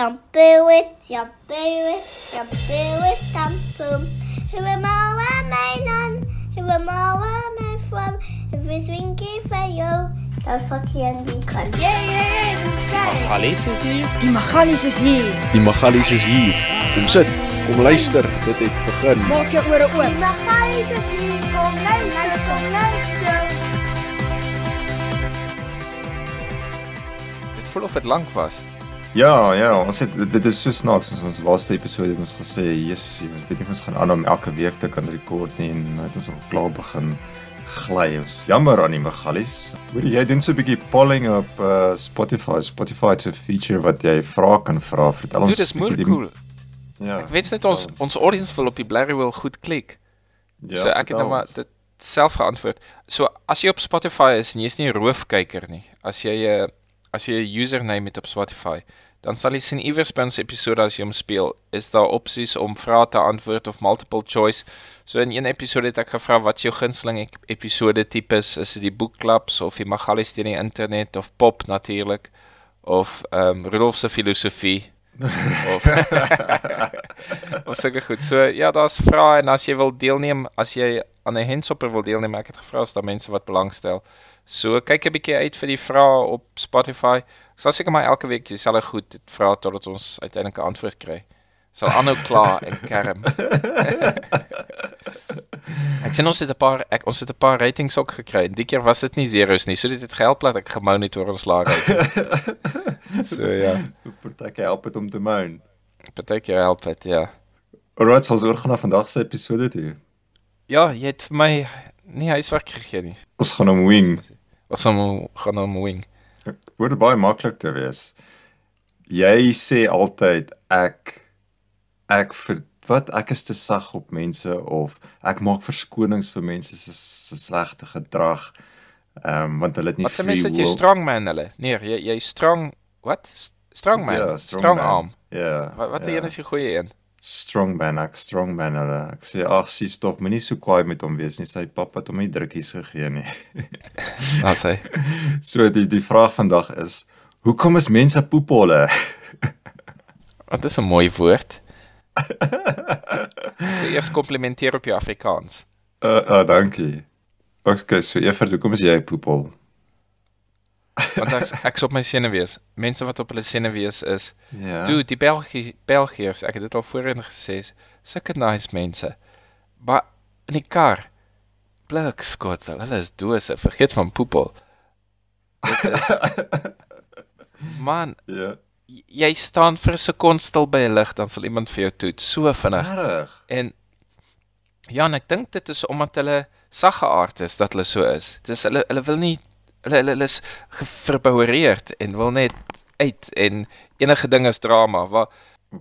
Shampoo it, shampoo it, shampoo. Who am I, where my land? Who am I, where am I from? If it's winky for you, dan fuck je in die kant. Yeah, yeah, yeah, dat is geil. Gallies is hier. Die Magalies is hier. Die Magalies is hier. Kom sit, kom luister, dit het begin. Maak jou ore oop. Maar ga je het hier, kom luister, kom luister. Dit voel of dit lank was. Ja, ja, ons het dit is so snaaks ons ons laaste episode het ons gesê, "Jesus, ek weet nie of ons gaan aanhou om elke week te kan rekord nie en nou het ons al klaar begin gly. Ons jammer aan die Magalies. Hoor jy doen so 'n bietjie polling op uh, Spotify. Spotify het so 'n feature wat jy vrae kan vra. Vertel ons Dit is moeilik cool. Ja. Ek weet net ons ons audience wil op die blerrie wil goed klik. Ja, so ek het nou maar ons. dit self geantwoord. So as jy op Spotify is en jy's nie 'n roofkyker nie, as jy 'n as jy 'n username het op Spotify, dan sal jy sien iewers by ons episode as jy hom speel, is daar opsies om vrae te antwoord of multiple choice. So in een episode het ek gevra wat is jou gunsteling ep- episode tipes? Is dit die boekklubs of die Magalies teen die internet of pop natuurlik of ehm um, Rudolf se filosofie of of sulke goed. So ja, daar's vrae en as jy wil deelneem, as jy aan 'n henshopper wil deelneem, ek het gevra as daar mense wat belangstel. So kyk 'n bietjie uit vir die vrae op Spotify. Ek sal seker maar elke week dieselfde goed vra totdat ons uiteindelik 'n antwoord kry. Sal aanhou kla en kerm. ek sien ons het 'n paar ek ons het 'n paar ratings ook gekry. En die keer was dit nie zeros nie. So dit het gehelp dat ek gemonitor ons laag uit. so ja, Partyke help dit om te moan. partykeer help dit, ja. Alright, sal ons oorgaan na vandag se episode toe. Ja, jy het vir my nie huiswerk gegee nie. Ons gaan hom wing. Ons gaan gaan hom wing. Word baie maklik te wees. Jy sê altyd ek ek vir wat ek is te sag op mense of ek maak verskonings vir mense se se slegte gedrag. Ehm um, want hulle het nie Wat free mense dat jy will. strongman hulle? Nee, jy jy strong wat? S- Strongman. Ja, strong arm. Ja. Wat wat ja. een is die goeie een? Strongman, ek strongman hulle. Ek sê ag, sis tog, moenie so kwaai met hom wees nie. Sy pappa het hom nie drukkies gegee nie. As hy. so die die vraag vandag is, hoekom is mense poepholle? Wat is 'n mooi woord. Ek sê eers komplimenteer op jou Afrikaans. Uh uh dankie. Okay, so Evert, hoekom is jy 'n poephol? Want as ek's op my senuwees, mense wat op hulle senuwees is, Ja. Toe die Belgie Belgiërs, ek het dit al voorheen gesê, sulke nice mense. Maar in die kar blik skot, hulle is dose, vergeet van poepel. Dit is Man, Ja. jy staan vir 'n sekond stil by 'n lig, dan sal iemand vir jou toets, so vinnig. Reg. En ja, en ek dink dit is omdat hulle saggeaard is dat hulle so is. Dis hulle hulle wil nie hulle hulle, hulle is geverboureerd en wil net uit en enige ding is drama. Waar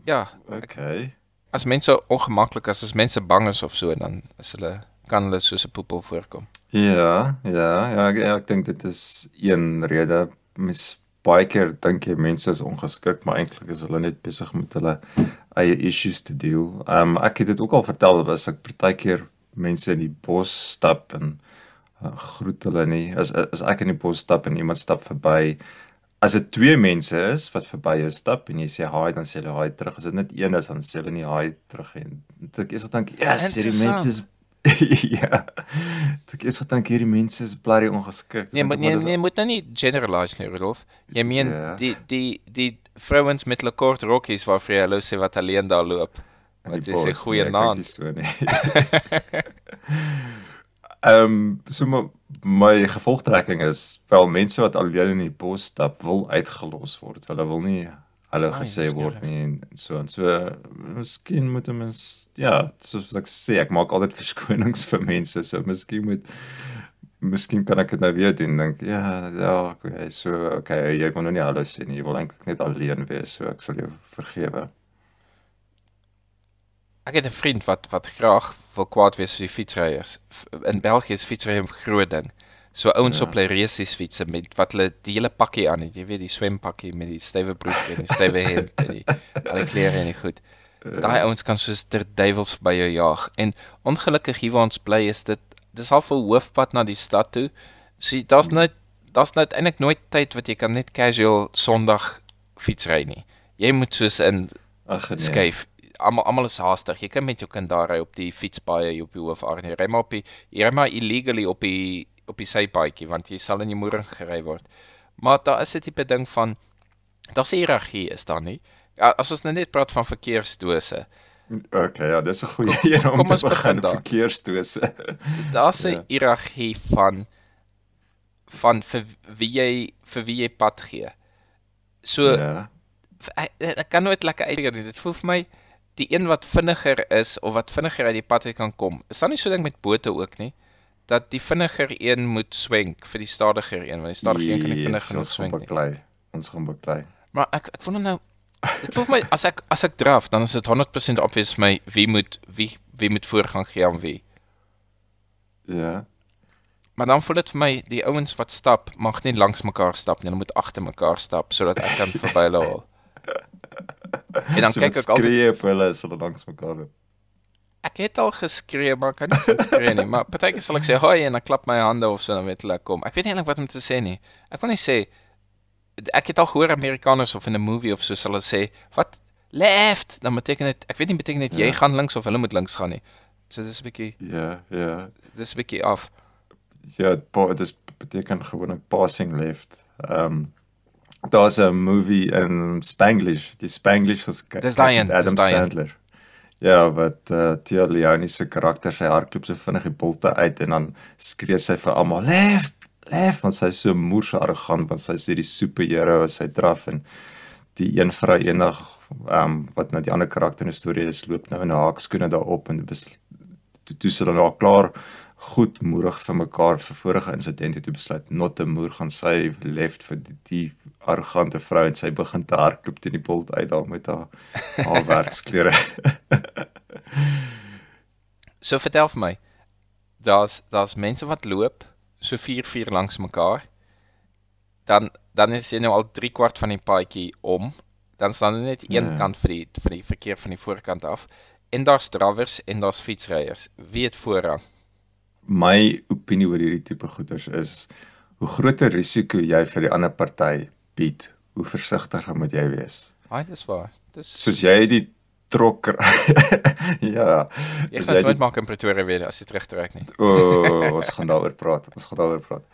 ja, Okay. as mense ongemaklik is, as mense bang is of so, dan is hulle kan hulle soos 'n poepel voorkom. Ja, ja, ja, ek, ja, ek dink dit is een rede. Mens baie keer dink jy mense is ongeskik, maar eintlik is hulle net besig met hulle eie issues te deel. Um, ek het dit ook al vertel as ek partykeer mense in die bos stap en groet hulle nie. As as ek in die bos stap en iemand stap verby, as dit twee mense is wat verby jou stap en jy sê hi, dan sê hulle hi terug. As dit net een is, dan sê hulle nie hi terug nie. Dit ek eers dink, yes, hierdie mense is ja. Ek eers dink hierdie mense is bly ongeskik. Nee, dink, nee, dis- nee, moet nou nie generalize nie, Rudolf. Jy meen Ja. die die die vrouens met hulle kort rokkies waarvoor jy hallo sê wat alleen daar loop. Wat jy sê bos. goeie Nee, naam. nie so nie. Ehm um, so my, my gevolgtrekking is wel mense wat alleen in die bos stap wil uitgelos word. Hulle wil nie hallo Ai, gesê dis word nie en, en so en so miskien moet 'n mens ja, soos wat ek sê, ek maak altyd verskonings vir mense. So miskien moet miskien kan ek dit nou weer doen. Dink ja, ja, okay, so okay, jy wil nou nie hallo sê nie. Jy wil eintlik net alleen wees, so ek sal jou vergewe. Ek het 'n vriend wat wat graag wil kwaad wees vir die fietsryers. In België is fietsry 'n groot ding. So ouens Ja. op hulle resies fietsse met wat hulle die hele pakkie aan het, jy weet die swempakkie met die stywe broek en die stywe hemp en die al die klere en die goed. Daai ouens kan soos ter duiwels by jou jaag. En ongelukkig hier waar ons bly is dit dis half 'n hoofpad na die stad toe. So daar's net daar's nou uiteindelik nooit tyd wat jy kan net casual Sondag fietsry nie. Jy moet soos in Ag nee. skuif. Almal almal is haastig. Jy kan met jou kind daar ry op die fietspaaie op die hoofar nie. Ry maar op die ry maar illegally op die op die sypaadjie want jy sal in jou moeder gery word. Maar daar is 'n tipe ding van daar's 'n hiërargie is daar nie. Ja, as ons nou net praat van verkeersdose. Okay, ja, dis 'n goeie een om kom te begin begin daar. verkeersdose. Daar's 'n Ja. hiërargie van van vir wie jy vir wie jy pad gee. So ja. ek, ek kan nooit lekker uitdruk nie. Dit voel vir my die een wat vinniger is of wat vinniger uit die pad uit kan kom. Is daar nie so ding met bote ook nie? Dat die vinniger een moet swenk vir die stadiger een, want die stadiger een kan nie vinnig genoeg ons gaan swenk nie. beklei. Ons gaan beklei. Maar ek ek wonder nou dit voel my as ek as ek draf, dan is dit 100% obvious my wie moet wie wie moet voorgang gee aan wie. Ja. Maar dan voel dit vir my die ouens wat stap mag nie langs mekaar stap nie, hulle moet agter mekaar stap sodat ek kan verby hulle haal. En dan so kyk ek altyd skree op hulle as hulle langs mekaar loop. Ek het al geskree, maar kan nie skree nie, maar partykeer sal ek sê hoi en dan klap my hande of so dan weet hulle ek kom. Ek weet nie eintlik wat om te sê nie. Ek wil net sê ek het al gehoor Amerikaners of in 'n movie of so sal hulle sê wat left, dan beteken dit ek weet nie beteken dit jy Ja. gaan links of hulle moet links gaan nie. So dis 'n bietjie Ja, ja. dis 'n bietjie af. Ja, dit beteken gewoonlik passing left. Ehm um, daar's 'n movie in Spanglish, die Spanglish was kyk Dis daai een, Adam. Sandler. Ja, wat uh, Tia Leone se karakter sy hardloop so vinnig die bolte uit en dan skree sy vir almal left, left want sy is so moers arrogant want sy is hierdie superhero as sy draf en die een vrou eendag ehm um, wat nou die ander karakter in die storie is loop nou in haar haakskoene daarop en toe toe sy dan al klaar goed moedig vir mekaar vir vorige insidente toe besluit not te moer gaan sy left vir die, die arrogante vrou en sy begin te hardloop teen die bolt uit daar met haar haar werksklere. So vertel vir my. Daar's daar's mense wat loop so 4 4 langs mekaar. Dan dan is jy nou al 3 kwart van die paadjie om. Dan staan er net een Ja. kant vir die vir die verkeer van die voorkant af. En daar's drawers en daar's fietsryers. Wie het voorrang? My opinie oor hierdie tipe goeders is hoe groter risiko jy vir die ander party bied, hoe versigtiger moet jy wees. Haai, dis waar. Dis Soos jy die trok ja, jy gaan dit nooit die maak in Pretoria weer as jy terugtrek nie. O, oh, ons gaan daaroor praat. Ons gaan daaroor praat.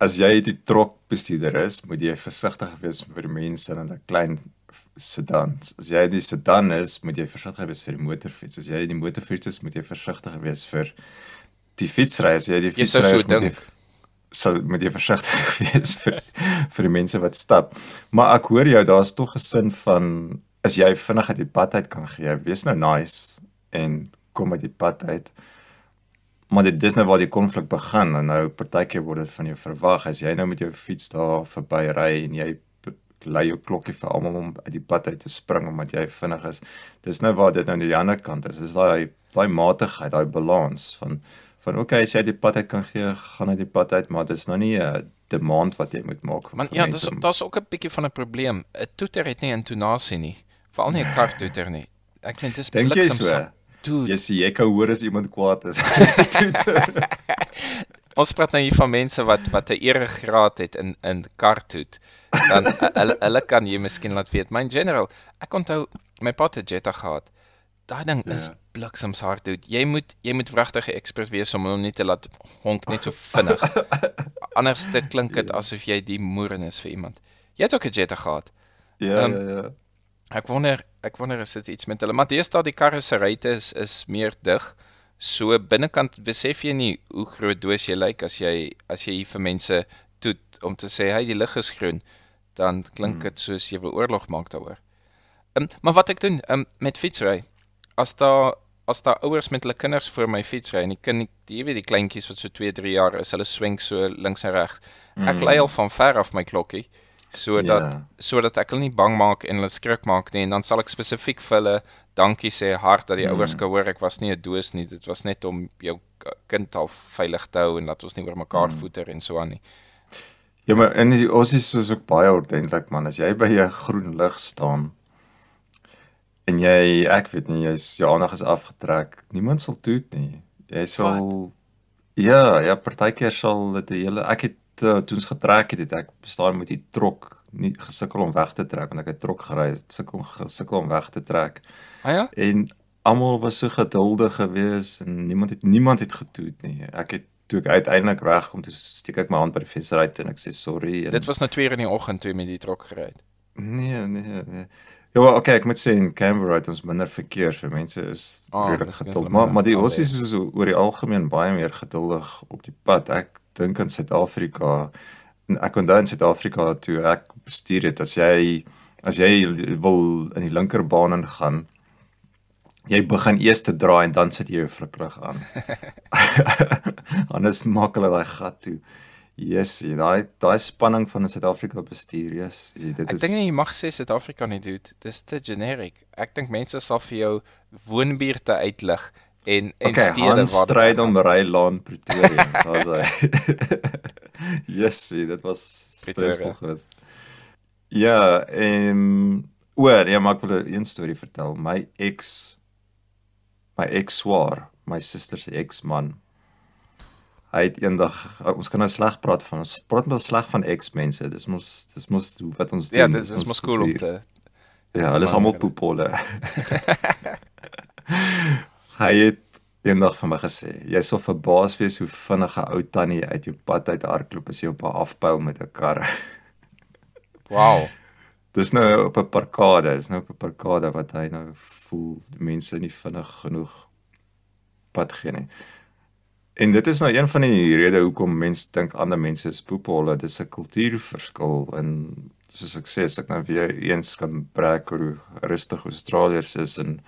As jy die trokbestuurder is, moet jy versigtig wees vir die mense in 'n klein f- sedan. As jy die sedan is, moet jy versigtig wees vir die motorfiets. As jy die motorfiets is, moet jy versigtig wees vir die fietsry. As jy die fietsry so moet jy sal moet jy versigtig wees vir vir die mense wat stap. Maar ek hoor jou, daar's tog 'n sin van as jy vinnig uit die pad uit kan gee, wees nou nice en kom uit die pad uit. Maar dit dis nou waar die konflik begin en nou partykeer word dit van jou verwag as jy nou met jou fiets daar verby ry en jy lei jou klokkie vir almal om uit die pad uit te spring omdat jy vinnig is. Dis nou waar dit nou aan die ander kant is. Dis daai daai matigheid, daai balans van van okay, as jy uit die pad uit kan gee, gaan uit die pad uit, maar dis nou nie 'n demand wat jy moet maak van Man van ja, dis mense. daar's ook 'n bietjie van 'n probleem. 'n Toeter het nie intonasie nie. Veral nie 'n kar toeter nie. Ek vind dis Dink jy so? bliksemsam. Dude, Jy sê jy kan hoor as iemand kwaad is. Ons praat nou hier van mense wat wat 'n eregraad het in in kartoet. Dan hu- hulle hulle kan jy miskien laat weet. My in general, ek onthou my pa het Jetta gehad. Daai ding is Ja. bliksems hard dude. Jy moet jy moet wragtig 'n ekspert wees om hom nie te laat honk net so vinnig. Anders dit klink dit asof jy die moeren is vir iemand. Jy het ook 'n Jetta gehad. Ja, Ehm, ja, ja. Ek wonder ek wonder is dit iets met hulle, maar deesdae die karre se ruitte is is meer dig. So binnekant besef jy nie hoe groot doos jy lyk as jy as jy hier vir mense toet om te sê hy die lig is groen, dan klink Hmm. dit soos jy wil oorlog maak daaroor. Um, maar wat ek doen um, met fietsry, as daar as daar ouers met hulle kinders voor my fietsry en die kind jy weet die kleintjies wat so 2, 3 jaar is, hulle swing so links en reg. Ek Mm. lei al van ver af my klokkie sodat Ja. sodat ek hulle nie bang maak en hulle skrik maak nie en dan sal ek spesifiek vir hulle dankie sê hard dat die Mm. ouers kan hoor ek was nie 'n doos nie dit was net om jou kind al veilig te hou en dat ons nie oor mekaar Mm. voeter en so aan nie. Ja, maar in die Aussies is ook baie ordentlik man. As jy by 'n groen lig staan en jy ek weet nie, jy's jou aandag is afgetrek, niemand sal toet nie. Jy sal Ja, ja, partykeer sal dit 'n hele ek het uh, toe ons getrek het, het ek bestaan met die trok nie gesukkel om weg te trek want ek het trok gery, het sukkel gesukkel om weg te trek. Ah ja? En almal was so geduldig geweest en niemand het niemand het getoet nie. Ek het toe ek uiteindelik regkom, toe steek ek my hand by die venster uit en ek sê sorry en Dit was nou 2 uur in die oggend toe jy met die trok gery het. nee, nee, nee. Ja, maar okay, ek moet sê in Canberra het ons minder verkeer, so mense is Ah, redelik net geduldig. Maar maar die al Aussies is oor die algemeen baie meer geduldig op die pad. Ek dink in Suid-Afrika en ek onthou in Suid-Afrika toe ek bestuur het, as jy as jy wil in die linkerbaan ingaan, jy begin eers te draai en dan sit jy jou flikrig aan. Anders maak hulle daai gat toe. Yes, daai daai spanning van Suid-Afrika bestuur, yes. Dit Ek is dink nie jy mag sê Suid-Afrika nie dude. Dis te generic. Ek dink mense sal vir jou woonbuurte uitlig en en Okay, stede waar dit stryd om Rylaan Pretoria. Daar's hy. yes, see, dit was stresvol geweest. Ja, ehm oor, ja, maar ek wil 'n storie vertel. My ex my ex swaar, my suster se ex-man. Hy het eendag ons kan nou sleg praat van ons praat maar sleg van ex-mense. Dis mos dis mos wat ons doen. Ja, dit dis is ons mos cool om kultuur. te Ja, hulle is almal poepolle. Hy het eendag vir my gesê, jy sal verbaas wees hoe vinnig 'n ou tannie uit jou pad uit hardloop as jy op 'n afpyl met 'n kar. Wow. Dis nou op 'n parkade, dis nou op 'n parkade wat hy nou voel die mense nie vinnig genoeg pad gee nie. En dit is nou een van die redes hoekom mense dink ander mense is poepholle, dis 'n kultuurverskil en soos ek sê, as ek nou weer eens kan brek oor hoe rustig Australiërs is en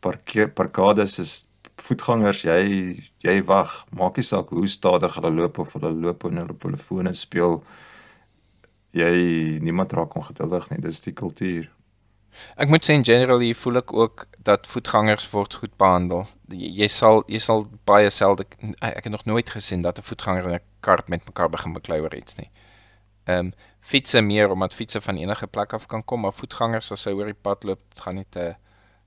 parkeer parkades is voetgangers, jy jy wag, maak nie saak hoe stadig hulle loop of hulle loop en hulle op hulle fone speel. Jy niemand raak ongeduldig nie, dis die kultuur. Ek moet sê in general hier voel ek ook dat voetgangers word goed behandel. Jy, jy sal jy sal baie selde ek het nog nooit gesien dat 'n voetganger en 'n kar met mekaar begin beklei oor iets nie. Ehm um, fietsse meer omdat fietsse van enige plek af kan kom, maar voetgangers as hy oor die pad loop, gaan nie te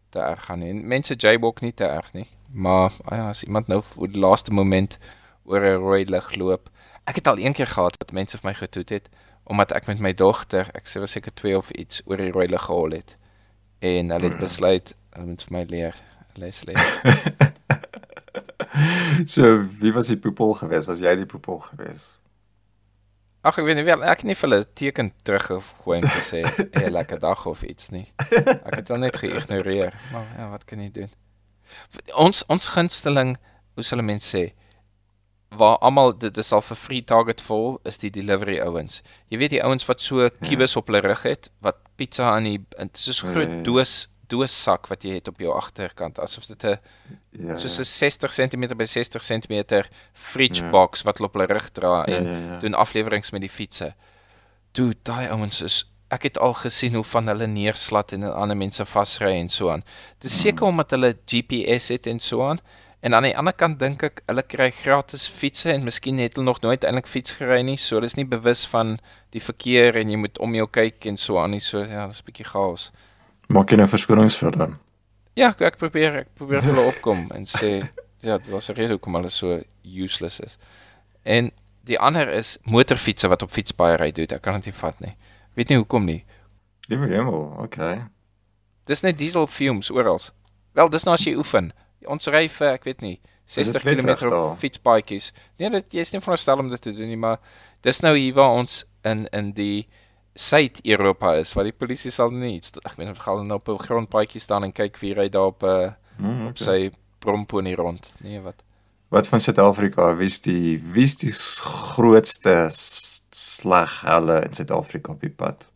te erg gaan nie. En mense jaywalk nie te erg nie. Maar ah ja, as iemand nou voor die laaste moment oor 'n rooi lig loop. Ek het al een keer gehad wat mense vir my getoet het omdat ek met my dogter, ek sê was seker 2 of iets, oor die rooi lig gehol het. En hulle het besluit hulle moet vir my leer les leer. So, wie was die poepel geweest? Was jy die poepel geweest? Ag ek weet nie wel, ek het nie vir hulle teken teruggegooi en gesê 'n lekker dag of iets nie. Ek het hulle net geïgnoreer. Maar ja, wat kan jy doen? Ons ons gunsteling, hoe sal 'n mens sê, waar almal dit is al vir free target vol is die delivery ouens. Jy weet die ouens wat so kiebus op hulle rug het, wat pizza aan die in soos Ja, groot ja, ja. doos doossak wat jy het op jou agterkant asof dit 'n Ja. soos 'n 60 cm by 60 cm fridge Ja. box wat hulle op hulle rug dra Ja, en ja, ja. doen afleweringe met die fietsse. Toe daai ouens is ek het al gesien hoe van hulle neerslat en ander mense vasry en so aan. Dis Mm. seker omdat hulle GPS het en so aan. En aan die ander kant dink ek hulle kry gratis fietsse en miskien het hulle nog nooit eintlik fiets gery nie, so hulle is nie bewus van die verkeer en jy moet om jou kyk en so aan nie. So ja, dis 'n bietjie chaos. Maak jy nou verskonings vir dan? Ja, ek, probeer ek probeer hulle opkom en sê ja, dit was 'n rede hoekom hulle so useless is. En die ander is motorfietsse wat op fietspaaie ry, dude. Ek kan dit nie vat nie. Weet nie hoekom nie. Liewe hemel, okay. Dis net diesel fumes oral. Wel, dis nou as jy oefen. Ons ry vir, ek weet nie, 60 wet km op fietspaadjies. Nee, dit jy is nie veronderstel om dit te doen nie, maar dis nou hier waar ons in in die Suid-Europa is, waar die polisie sal nie iets ek weet of gaan hulle nou op 'n grondpaadjie staan en kyk wie ry daar op 'n uh, Hmm, op okay. sy bromponie rond. Nee, wat? Wat van Suid-Afrika? Wie's die wie's die grootste s- sleghelle in Suid-Afrika op die pad?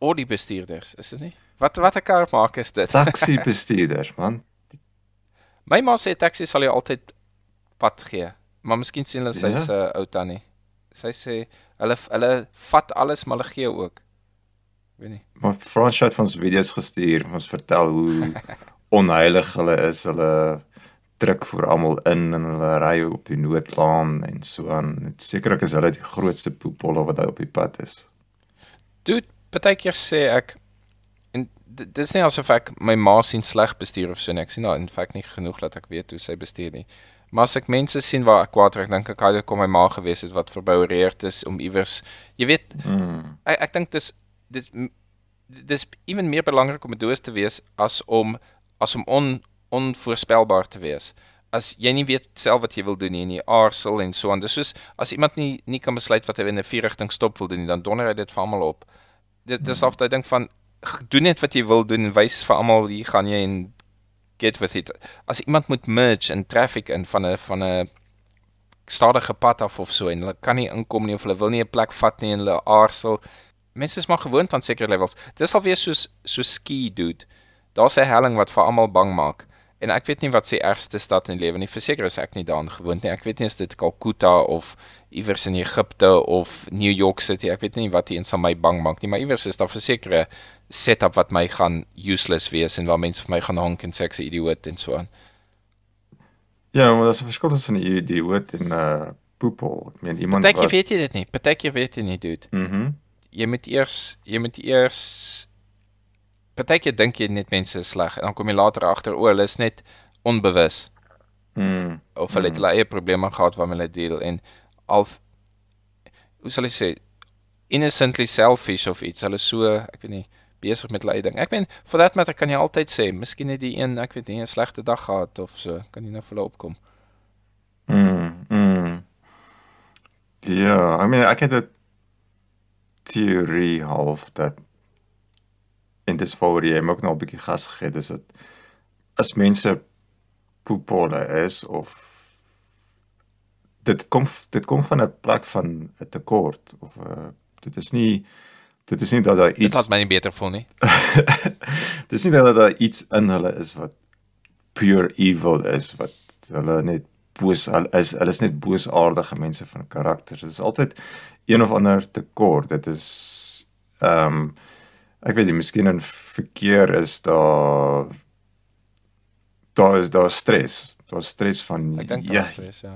Al die bestuurders, is dit nie? Wat wat 'n kar maak is dit? Taxi bestuurders, man. My ma sê taxi sal jou altyd pad gee, maar miskien sien hulle sy's 'n Ja? uh, ou tannie. Sy sê hulle hulle vat alles maar hulle gee ook. Weet nie. Maar Frans het ons video's gestuur, ons vertel hoe onheilig hulle is. Hulle druk vir almal in en hulle ry op die noodlaan en so aan. Net sekerlik is hulle die grootste poepolle wat daar op die pad is. Dude, partykeer sê ek dit dis nie asof ek my ma sien sleg bestuur of so nie. Ek sien haar in feite nie genoeg dat ek weet hoe sy bestuur nie. Maar as ek mense sien waar ek kwaad raak, dink ek hy kom my ma gewees het wat verboureerd is om iewers, jy weet, Mm. ek ek dink dis dis dis ewen meer belangrik om 'n doos te wees as om as om on onvoorspelbaar te wees. As jy nie weet self wat jy wil doen nie en jy aarzel en so aan. Dis soos as iemand nie nie kan besluit wat hy in 'n vierrigting stop wil doen nie, dan donder hy dit vir almal op. Dit dis of daai ding van doen net wat jy wil doen en wys vir almal hier gaan jy en get with it. As iemand moet merge in traffic in van 'n van 'n stadige pad af of so en hulle kan nie inkom nie of hulle wil nie 'n plek vat nie en hulle aarzel. Mense is maar gewoond aan sekere levels. Dis alweer soos so ski dude. Daar's 'n helling wat vir almal bang maak. En ek weet nie wat se ergste stad in die lewe nie. Verseker is ek nie daaraan gewoond nie. Ek weet nie as dit Calcutta of iewers in Egipte of New York City. Ek weet nie wat eens aan my bang maak nie, maar iewers is daar verseker 'n setup wat my gaan useless wees en waar mense vir my gaan honk en sê ek's 'n idioot en so aan. Ja, maar daar's 'n verskil tussen 'n idioot en 'n uh, poepel. Ek meen iemand Partykeer wat weet jy dit nie. Partykeer weet jy nie, dude. Mhm. Jy moet eers jy moet eers partykeer dink jy net mense is sleg en dan kom jy later agter o, hulle is net onbewus Mm. of hulle het Mm. hulle eie probleme gehad waarmee hulle deel en al hoe sal ek sê innocently selfish of iets. Hulle so, ek weet nie, besig met hulle eie ding. Ek meen, for that matter kan jy altyd sê, miskien het die een, ek weet nie, 'n slegte dag gehad of so, kan jy nou vir hulle opkom. Mm. Mm. Ja, I mean ek het 'n teorie half dat en dis voor jy hom ook nog 'n bietjie gas gegee het, is dit as mense poepolle is of dit kom dit kom van 'n plek van 'n tekort of uh, dit is nie dit is nie dat daar Dit iets laat my nie beter voel nie. Dis nie dat daar iets in hulle is wat pure evil is wat hulle net boos hulle is hulle is net boosaardige mense van karakter. Dit is altyd een of ander tekort. Dit is ehm um, ek weet nie, miskien in verkeer is daar daar is daar stres. Daar stres van Ek dink ja, dit is ja.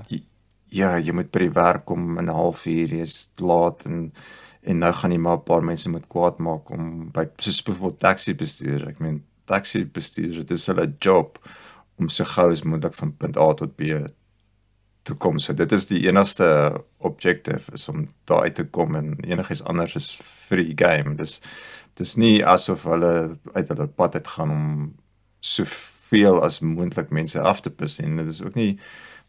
ja, jy moet by die werk kom in 'n halfuur, jy's laat en en nou gaan jy maar 'n paar mense moet kwaad maak om by soos byvoorbeeld taxi bestuur. Ek meen taxi bestuur, dit is hulle job om so gou as moontlik van punt A tot B te kom. So dit is die enigste objective is om daar uit te kom en enigiets anders is free game. Dis dis nie asof hulle uit hulle pad uit gaan om soveel as moontlik mense af te pis. En dit is ook nie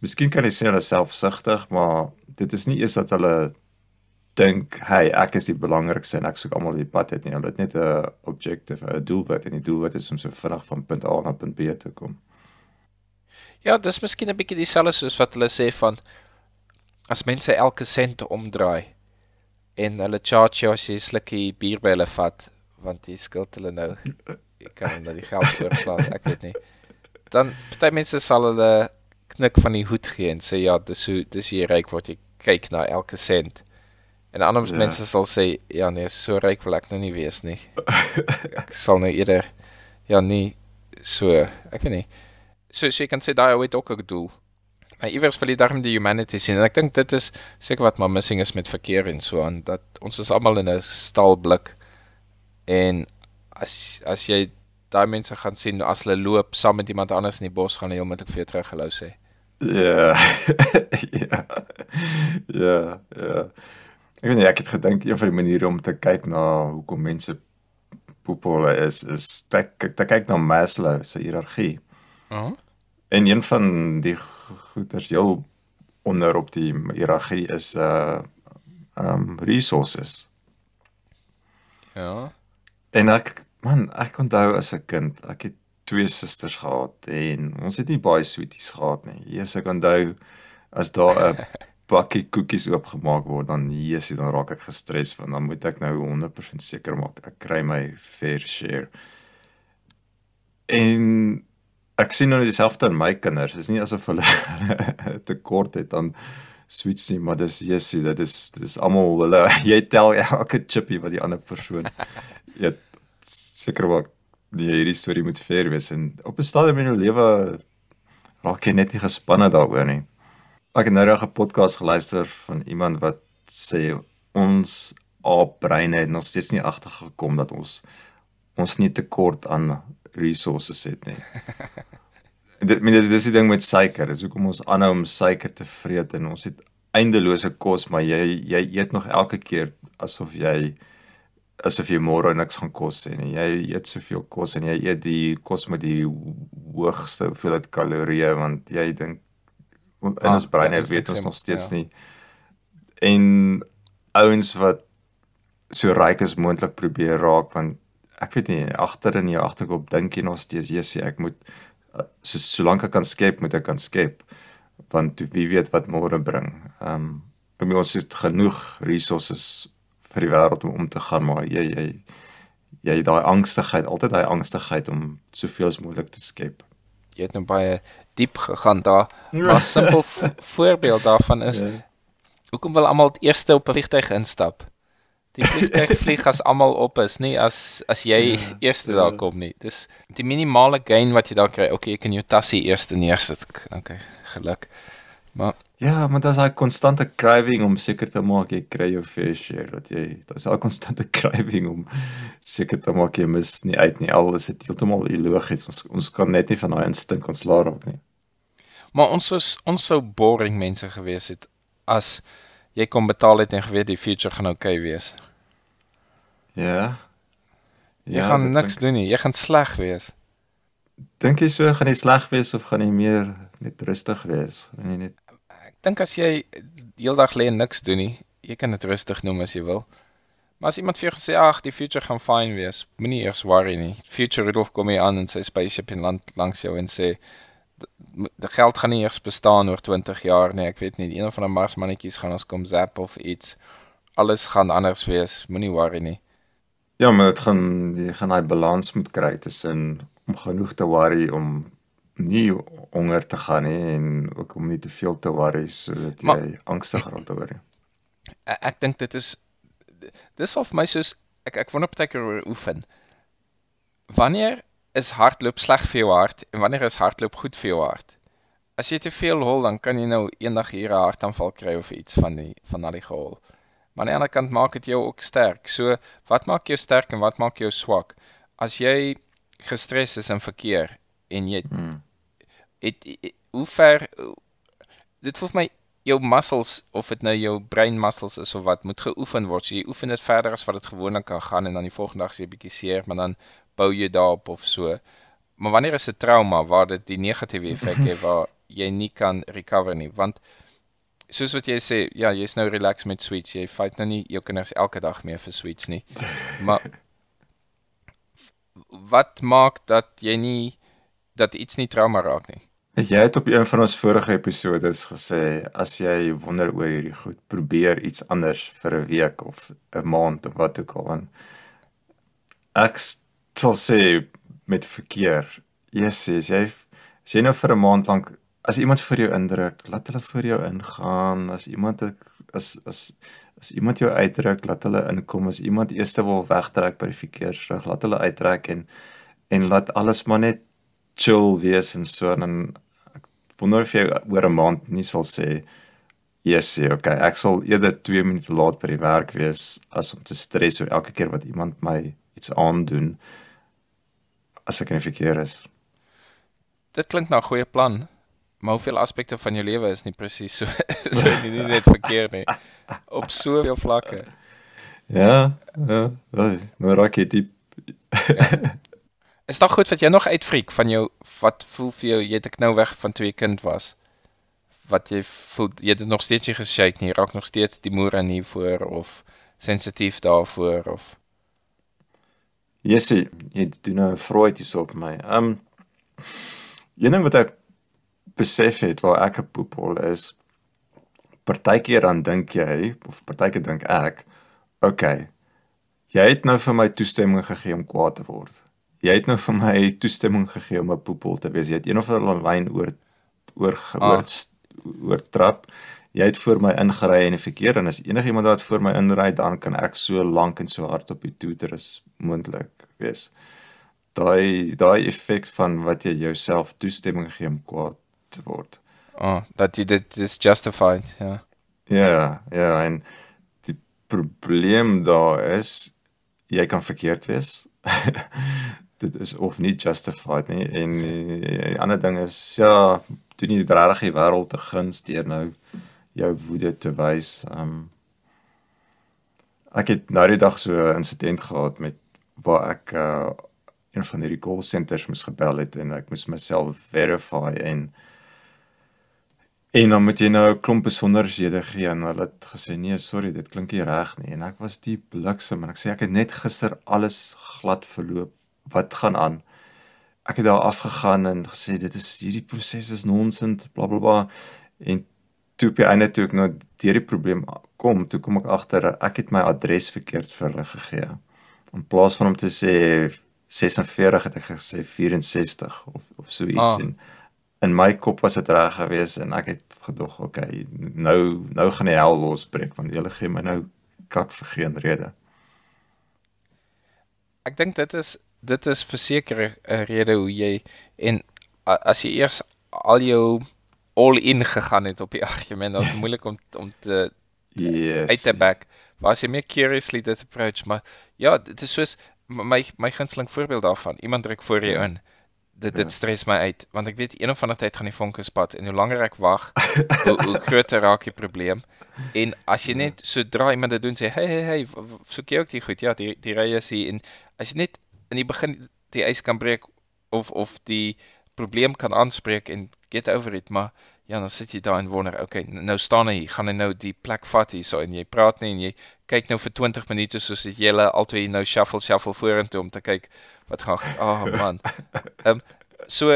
Miskien kan jy sê hulle selfsugtig, maar dit is nie eers dat hulle dink, "Hey, ek is die belangrikste en ek soek almal die pad uit nie." Hulle het net 'n objective, 'n doelwit en die doelwit is om so vinnig van punt A na punt B te kom. Ja, dis miskien 'n bietjie dieselfde soos wat hulle sê van as mense elke sent omdraai en hulle charge jou as jy 'n slukkie bier by hulle vat, want jy skuld hulle nou. Jy kan hulle die geld oorplaas, ek weet nie. Dan party mense sal hulle knik van die hoed gee en sê ja, dis hoe dis jy ryk word. Jy kyk na elke sent. En ander Ja. ja. mense sal sê ja nee, so ryk wil ek nou nie wees nie. ek sal nou eerder ja nee so, ek weet nie. So so jy kan sê daai ou het ook 'n doel. Maar iewers wil jy daarom die humanity sien en ek dink dit is seker wat maar missing is met verkeer en so aan dat ons is almal in 'n staalblik en as as jy daai mense gaan sien as hulle loop saam met iemand anders in die bos gaan hulle heeltemal vir jou teruggelou sê. Ja. ja. Ja, ja. Ek weet nie, ek het gedink een van die maniere om te kyk na hoekom mense poepole is is te, te kyk na Maslow se hiërargie. Mhm. En een van die goeters heel onder op die hiërargie is uh um resources. Ja. En ek man, ek onthou as 'n kind, ek het twee susters gehad en ons het nie baie sweeties gehad nie. Jesus, ek onthou as daar 'n bakkie koekies oopgemaak word, dan Jesus, dan raak ek gestres want dan moet ek nou 100% seker maak ek kry my fair share. En ek sien nou dieselfde in my kinders. Dit is nie asof hulle tekort het aan sweets nie, maar dis Jessie, dit is dit is almal hulle jy tel elke chippy wat die ander persoon eet. Seker wat die hierdie storie moet fair wees en op 'n stadium in jou lewe raak jy net nie gespanne daaroor nie. Ek het nou reg 'n podcast geluister van iemand wat sê ons aapbreine het nog steeds nie agtergekom dat ons ons nie tekort aan resources het nie. dit meen dis dis die ding met suiker. Dis hoekom ons aanhou om suiker te vreet en ons het eindelose kos, maar jy jy eet nog elke keer asof jy asof jy môre niks gaan kos hê nie. Jy eet soveel kos en jy eet die kos met die hoogste hoeveelheid kalorieë want jy dink in Ah, ons brein ja, weet ons nog steeds ja. nie. En ouens wat so ryk as moontlik probeer raak want ek weet nie agter in jou agterkop dink jy nog steeds jy ek moet uh, so solank ek kan skep moet ek kan skep want wie weet wat môre bring. Ehm um, ons het genoeg resources vir die wêreld om om te gaan maar jy jy jy daai angstigheid altyd daai angstigheid om soveel as moontlik te skep. Jy het nou baie diep gegaan daar. Maar 'n simpel vo- voorbeeld daarvan is Ja. hoekom wil almal eerste op 'n vliegtyg instap? Die vliegtyg vlieg as almal op is, nie as as jy Ja, eerste ja. daar kom nie. Dis die minimale gain wat jy daar kry. Okay, jy kan jou tassie eerste neersit. Okay, geluk. Maar Ja, maar daar's daai konstante craving om seker te maak jy kry jou fair share dat jy daar's daai konstante craving om seker te maak jy mis nie uit nie. Al is dit heeltemal illogies. Ons ons kan net nie van daai instink ontslaa raak nie. maar ons is ons sou boring mense gewees het as jy kom betaal het en geweet die future gaan oukei okay wees. Ja. Jy gaan dit niks klink- doen nie. Jy gaan sleg wees. Dink jy so gaan jy sleg wees of gaan jy meer net rustig wees? Gaan jy net dink as jy heeldag lê en niks doen nie, jy kan dit rustig noem as jy wil. Maar as iemand vir jou gesê, "Ag, die future gaan fyn wees," moenie eers worry nie. Future Rudolph kom hier aan in sy spaceship en land langs jou en sê, "D- mo- "Die geld gaan nie eers bestaan oor 20 jaar nie. Ek weet nie, een van die Marsmannetjies gaan ons kom zap of iets. Alles gaan anders wees. Moenie worry nie." Ja, maar dit gaan jy gaan daai balans moet kry tussen om genoeg te worry om nie honger te gaan nie en ook om nie te veel te worry sodat Maar- jy angstig raak daaroor. nie. Ek, ek dink dit is dis of my soos ek ek wonder partykeer oor oefen. Wanneer is hardloop sleg vir jou hart en wanneer is hardloop goed vir jou hart? As jy te veel hol, dan kan jy nou eendag hier 'n hartaanval kry of iets van die van al die gehol. Maar aan die ander kant maak dit jou ook sterk. So, wat maak jou sterk en wat maak jou swak? As jy gestres is in verkeer en jy Hmm. Het, het hoe ver dit voel vir my jou muscles of dit nou jou brein muscles is of wat moet geoefen word. So jy oefen dit verder as wat dit gewoonlik kan gaan en dan die volgende dag is jy bietjie seer, maar dan bou jy daarop of so. Maar wanneer is 'n trauma waar dit die negatiewe effek het waar jy nie kan recover nie, want soos wat jy sê, ja, jy's nou relax met sweets. Jy fight nou nie jou kinders elke dag meer vir sweets nie. Maar wat maak dat jy nie dat iets nie trauma raak nie? Jy het op een van ons vorige episodes gesê as jy wonder oor hierdie goed, probeer iets anders vir 'n week of 'n maand of wat ook al en ek sal sê met verkeer. Jesus, jy as jy nou vir 'n maand lank as iemand vir jou indruk, laat hulle vir jou ingaan. As iemand as as as iemand jou uitdruk, laat hulle inkom. As iemand eers wil wegtrek by die verkeersrig, laat hulle uittrek en en laat alles maar net chill wees en so en dan ek wonder of jy oor 'n maand nie sal sê yes, sê okay, ek sal eerder 2 minute laat by die werk wees as om te stres oor elke keer wat iemand my iets aandoen as ek in die verkeer is. Dit klink na 'n goeie plan. Maar hoeveel aspekte van jou lewe is nie presies so so nie, nie net verkeer nie. Op soveel vlakke. Ja, ja, ja nou raak jy diep. Is daar goed wat jy nog uitfriek van jou wat voel vir jou jy het ek nou weg van twee kind was? Wat jy voel jy het dit nog steeds nie geshake nie, raak nog steeds die moere nie voor of sensitief daarvoor of Jessie, jy doen nou 'n Freud hier op my. Um een ding wat ek besef het waar ek 'n poephol is, partykeer dan dink jy of partykeer dink ek, okay, jy het nou vir my toestemming gegee om kwaad te word. Jy het nou vir my toestemming gegee om 'n poephol te wees. Jy het een of ander lyn oor oor oor oor trap. Jy het voor my ingery in die verkeer en as enigiemand wat voor my inry, dan kan ek so lank en so hard op die toeter as moontlik wees. Daai daai effek van wat jy jouself toestemming gee om kwaad te word. oh, dat jy dit is justified, ja. Ja, ja, en die probleem daar is jy kan verkeerd wees. dit is of nie justified nie en die, die ander ding is ja, doen nie regtig die wêreld te guns deur nou jou woede te wys. Um ek het nou die dag so 'n insident gehad met waar ek uh een van hierdie call centers moes gebel het en ek moes myself verify en en dan moet jy nou 'n klomp besonderhede gee en hulle het gesê nee, sorry, dit klink nie reg nie en ek was diep bliksem en ek sê ek het net gister alles glad verloop. Wat gaan aan? Ek het daar afgegaan en gesê dit is hierdie proses is nonsens, blablabla en toe op die einde toe ek nou deur die probleem kom, toe kom ek agter ek het my adres verkeerd vir hulle gegee. In plaas van om te sê 46 het ek gesê 64 of of so iets Ah. en in my kop was dit reg geweest en ek het gedog, okay, nou nou gaan die hel losbreek want hulle gee my nou kak vir geen rede. Ek dink dit is dit is verseker 'n rede hoe jy en as jy eers al jou all in gegaan het op die argument, dan is dit moeilik om om te Yes. uit te back. Maar as jy meer curiously dit approach, maar ja, dit is soos my my gunsteling voorbeeld daarvan. Iemand druk voor jou in. Dit dit Ja. stres my uit want ek weet een of ander tyd gaan die vonke spat en hoe langer ek wag, hoe, hoe groter raak die probleem. En as jy net sodra iemand dit doen sê, "Hey hey hey, soek jy ook die goed?" Ja, die die ry is hier en as jy net in die begin die ys kan breek of of die probleem kan aanspreek en get over it, maar ja, dan sit jy daar en wonder, okay, nou staan hy hier, gaan hy nou die plek vat hierso en jy praat nie en jy kyk nou vir 20 minute soos dit julle albei nou shuffle shuffle vorentoe om te kyk wat gaan ah oh, man. Ehm um, so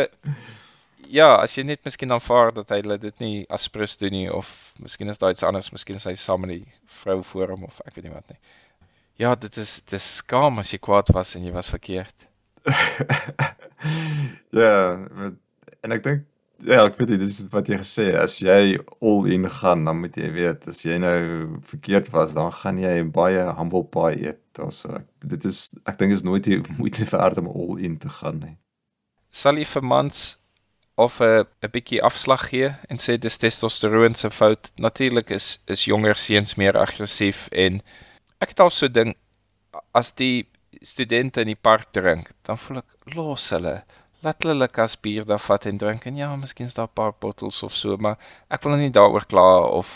ja, as jy net miskien aanvaar dat hy dit nie as prins doen nie of miskien is daar iets anders, miskien is hy saam met die vrou voor hom of ek weet nie wat nie. Ja, dit is dis skaam as jy kwaad was en jy was verkeerd. ja, wat- en ek dink ja, ek weet nie, dis wat jy gesê as jy all in gaan, dan moet jy weet as jy nou verkeerd was, dan gaan jy baie humble pie eet. Also ek, dit is ek dink is nooit die moeite werd om all in te gaan nie. Sal jy vir mans of 'n 'n bietjie afslag gee en sê dis testosteroon se fout. Natuurlik is is jonger seuns meer aggressief en ek het al so ding as die studente in die park drink, dan voel ek los hulle. Laat hulle 'n kas bier daar vat en drink en ja, miskien is daar 'n paar bottels of so, maar ek wil nou nie daaroor kla of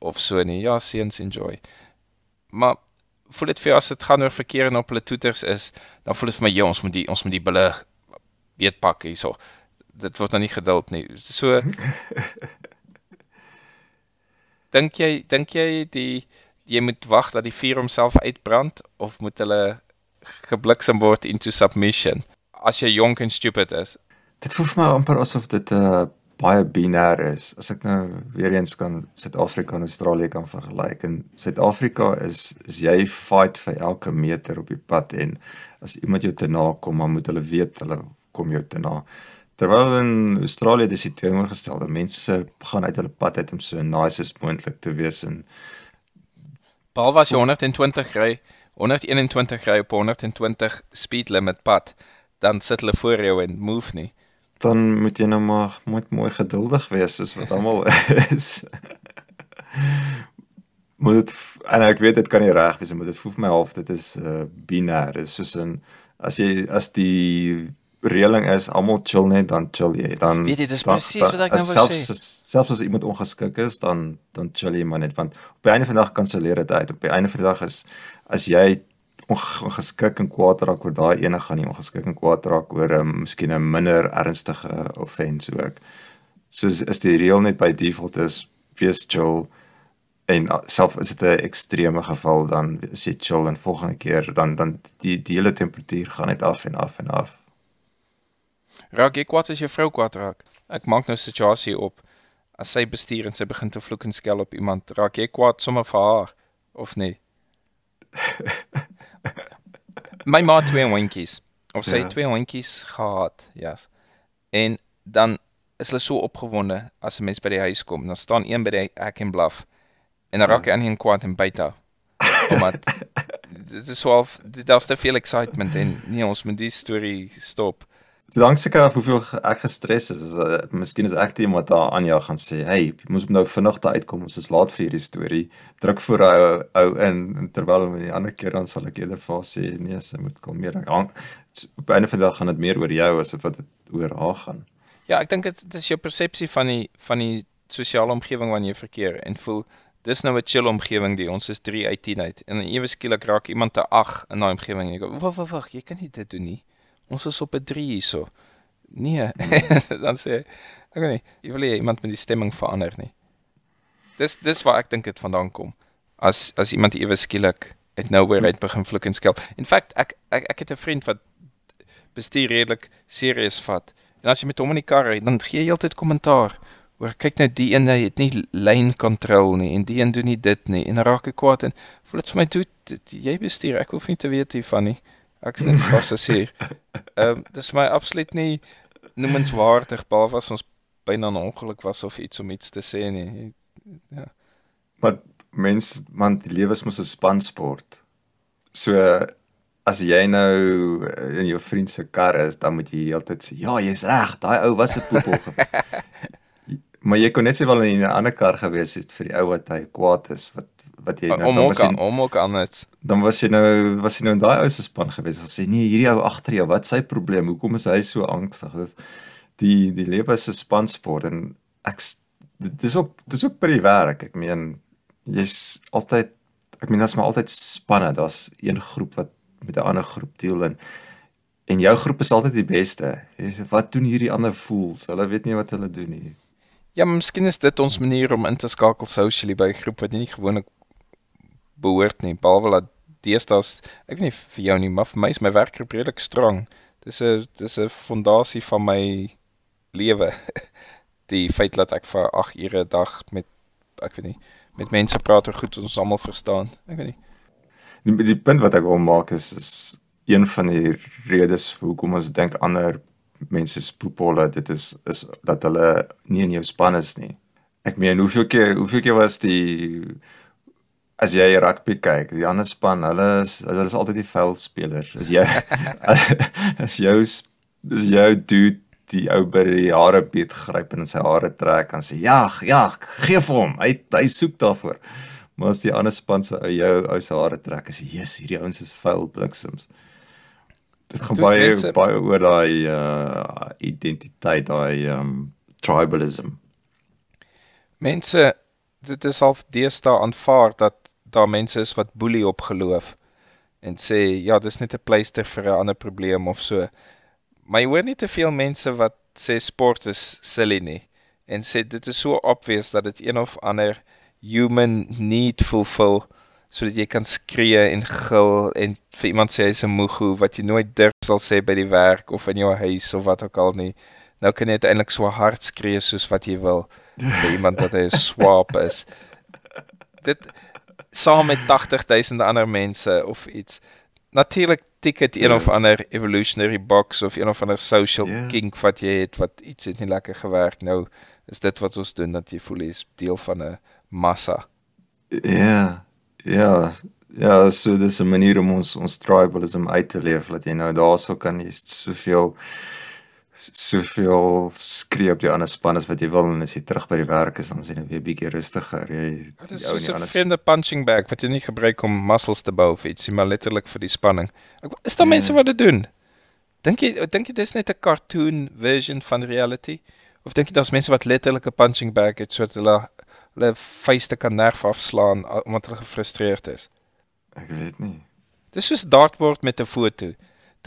of so nie. Ja, seuns enjoy. Maar voel dit vir jou as dit gaan oor verkeer en op hulle toeters is, dan voel dit vir my ja, ons moet die ons moet die bulle beetpak hierso. Dit word nou nie geduld nie. So dink jy dink jy die jy moet wag dat die vuur homself uitbrand of moet hulle gebliksem word into submission as jy jonk en stupid is? Dit voel vir my amper asof dit 'n uh, baie binêr is. As ek nou weer eens kan Suid-Afrika en Australië kan vergelyk. In Suid-Afrika is is jy fight vir elke meter op die pad en as iemand jou te na kom, dan moet hulle weet hulle kom jou te na. Terwyl in Australië dis die teenoorgestelde. Mense gaan uit hulle pad uit om so nice as moontlik te wees en Behalwe as jy 120 ry, 121 ry op 120 speed limit pad, dan sit hulle voor jou en move nie. dan moet jy nou maar moet mooi geduldig wees soos wat almal is. moet dit en ek weet dit kan nie reg wees maar dit voel vir my half dit is uh, binêr. Dit is soos in as jy as die reëling is almal chill net dan chill jy. Dan Weet jy, dis presies wat ek nou wou selfs, sê. Selfs as iemand ongeskik is, dan dan chill jy maar net want op die einde van die dag kanselleer dit uit. Op die einde van die dag is as jy onge- ongeskik en kwaad raak oor daai ene gaan nie ongeskik en kwaad raak oor 'n um, miskien 'n minder ernstige offense ook. Soos is die reël net by default is wees chill en uh, self is dit 'n ekstreme geval dan is jy chill en volgende keer dan dan die die hele temperatuur gaan net af en af en af. Raak jy kwaad as jou vrou kwaad raak? Ek maak nou 'n situasie op. As sy bestuur en sy begin te vloek en skel op iemand, raak jy kwaad sommer vir haar of nie? My ma twee hondjies. Of sy Ja. twee hondjies gehad, ja. Yes. En dan is hulle so opgewonde as 'n mens by die huis kom. Dan staan een by die hek en blaf. En dan raak hy aan die een kwaad en byt haar. Omdat dit is so half daar's te veel excitement en nee, ons moet die storie stop. Dit hang seker af hoeveel ek gestres is. is uh, miskien is ek die iemand daar aan jou gaan sê, "Hey, jy moet nou vinnig daar uitkom. Ons is laat vir hierdie storie." Druk voor ou ou in en terwyl met die ander keer dan sal ek eerder vir haar sê, "Nee, sy moet kalmeer." Ek hang op 'n van die dag gaan dit meer oor jou as wat dit oor haar gaan. Ja, ek dink dit is jou persepsie van die van die sosiale omgewing waarin jy verkeer en voel dis nou 'n chill omgewing die ons is 3 uit 10 uit en ewe skielik raak iemand te 8 in daai omgewing en jy go wag wag wag jy kan nie dit doen nie. Ons is op 'n 3 hierso. Nee, dan sê ek weet nie, jy wil nie iemand met die stemming verander nie. Dis dis waar ek dink dit vandaan kom. As as iemand ewe skielik uit nowhere uit begin vloek en skel. In feite ek ek ek het 'n vriend wat bestuur redelik serieus vat. En as jy met hom in die kar ry, dan gee jy heeltyd kommentaar. Oor kyk nou die een hy het nie lane control nie en die een doen nie dit nie en raak ek kwaad en voel dit vir my toe jy bestuur ek hoef nie te weet hiervan nie. Ek's net passasier. Ehm um, dis my absoluut nie noemenswaardig behalwe as ons byna 'n ongeluk was of iets om iets te sê nie. Maar mens man die lewe is mos 'n spansport. So as jy nou in jou vriend se kar is, dan moet jy heeltyd sê, "Ja, jy's reg, daai ou was 'n poepel." geweest." maar jy kon net sowel in 'n ander kar gewees het vir die ou wat hy kwaad is wat wat jy nou Om dan ook was aan, om ook dit. dan was jy nou was jy nou in daai ou se span gewees. As jy nee, hierdie ou agter jou, wat sy probleem? Hoekom is hy so angstig? Dit die die lewe is 'n spansport en ek s- dit is ook dis ook by die werk. Ek meen jy's altyd ek meen daar's maar altyd spanne. Daar's een groep wat met 'n ander groep deel en en jou groep is altyd die beste. Jy sê wat doen hierdie ander fools? Hulle weet nie wat hulle doen nie. Ja, miskien is dit ons manier om in te skakel socially by 'n groep wat jy nie gewoonlik behoort nie, behalwe dat deesdae ek weet nie vir jou nie, maar vir my is my werkgroep redelik strong. Dis 'n dis 'n fondasie van my lewe. Die feit dat ek vir 8 ure 'n dag met ek weet nie, met mense praat oor goed wat ons almal verstaan. Ek weet nie. Die, die punt wat ek wil maak is is een van die redes hoekom ons dink ander mense is poepolle, dit is is dat hulle nie in jou span is nie. Ek meen, hoeveel keer hoeveel keer was die as jy rugby kyk, die ander span, hulle is hulle is altyd die veldspelers. As jy as, as jou as jou dude die ou by die hare beet gryp en in sy hare trek en sê jag, jag, gee vir hom. Hy hy soek daarvoor. Maar as die ander span se ou jou ou se hare trek, is yes, hierdie ouens is vuil bliksems. Dit gaan baie mense- baie oor daai uh identiteit, daai um tribalism. Mense dit is al deesdae aanvaar dat daar mense is wat boelie op geloof en sê ja, dis net 'n pleister vir 'n ander probleem of so. Maar jy hoor nie te veel mense wat sê sport is silly nie en sê dit is so obvious dat dit een of ander human need fulfill sodat jy kan skree en gil en vir iemand sê hy's 'n moegu wat jy nooit durf sal sê by die werk of in jou huis of wat ook al nie. Nou kan jy uiteindelik so hard skree soos wat jy wil vir iemand dat hy 'n swap is. Dit saam met 80000 ander mense of iets. Natuurlik tik dit een Ja. of ander evolutionary box of een of ander social Ja. kink wat jy het wat iets het nie lekker gewerk nou is dit wat ons doen dat jy voel jy is deel van 'n massa. Ja. Ja. Ja, so dis 'n manier om ons ons tribalism uit te leef dat jy nou daarso kan jy soveel soveel skree op die ander span as wat jy wil en as jy terug by die werk is dan is jy nou weer bietjie rustiger. Jy Dit is die 'n vreemde punching bag wat jy nie gebruik om muscles te bou of ietsie, maar letterlik vir die spanning. Ek, is daar Ja. mense wat dit doen? Dink jy dink jy dis net 'n cartoon version van reality? Of dink jy daar's mense wat letterlik 'n punching bag het sodat hulle hulle vuiste kan nerf afslaan omdat hulle gefrustreerd is? Ek weet nie. Dis soos dartboard met 'n foto.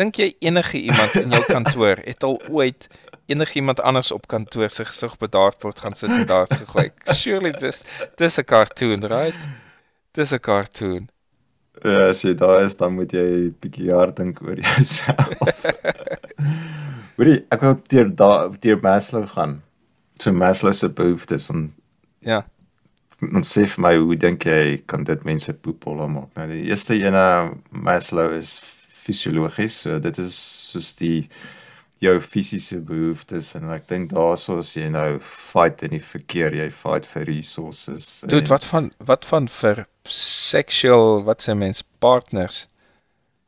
Dink jy enige iemand in jou kantoor het al ooit enige iemand anders op kantoor se gesig op 'n dartboard gaan sit en darts gegooi? Surely dis dis 'n cartoon, right? Dis 'n cartoon. Ja, as jy daar is, dan moet jy bietjie hard dink oor jouself. Hoorie, ek wou deur daar deur Maslow gaan. So Maslow se behoeftes en Ja. dan sê vir my hoe dink jy kan dit mense poepolle maak? Nou die eerste ene Maslow is fisiologies. So dit is soos die jou fisiese behoeftes en ek dink daarso as jy nou fight in die verkeer, jy fight vir resources. Dude, en- wat van wat van vir sexual wat sê mens partners?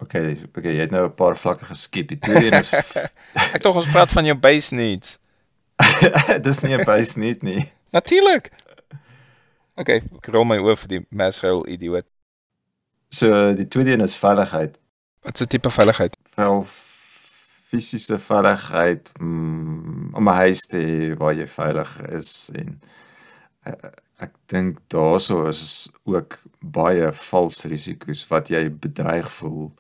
Okay, okay, jy het nou 'n paar vlakke geskep. Die tweede een is Ek tog ons praat van jou base needs. dis nie 'n base net nie. Natuurlik. Okay, ek rol my oor vir die masrol idioot. So die tweede een is veiligheid. Wat 'n tipe veiligheid? Wel fisiese veiligheid mm, om 'n huis te hê waar jy veilig is en uh, ek dink daaroor is ook baie vals risiko's wat jy bedreig voel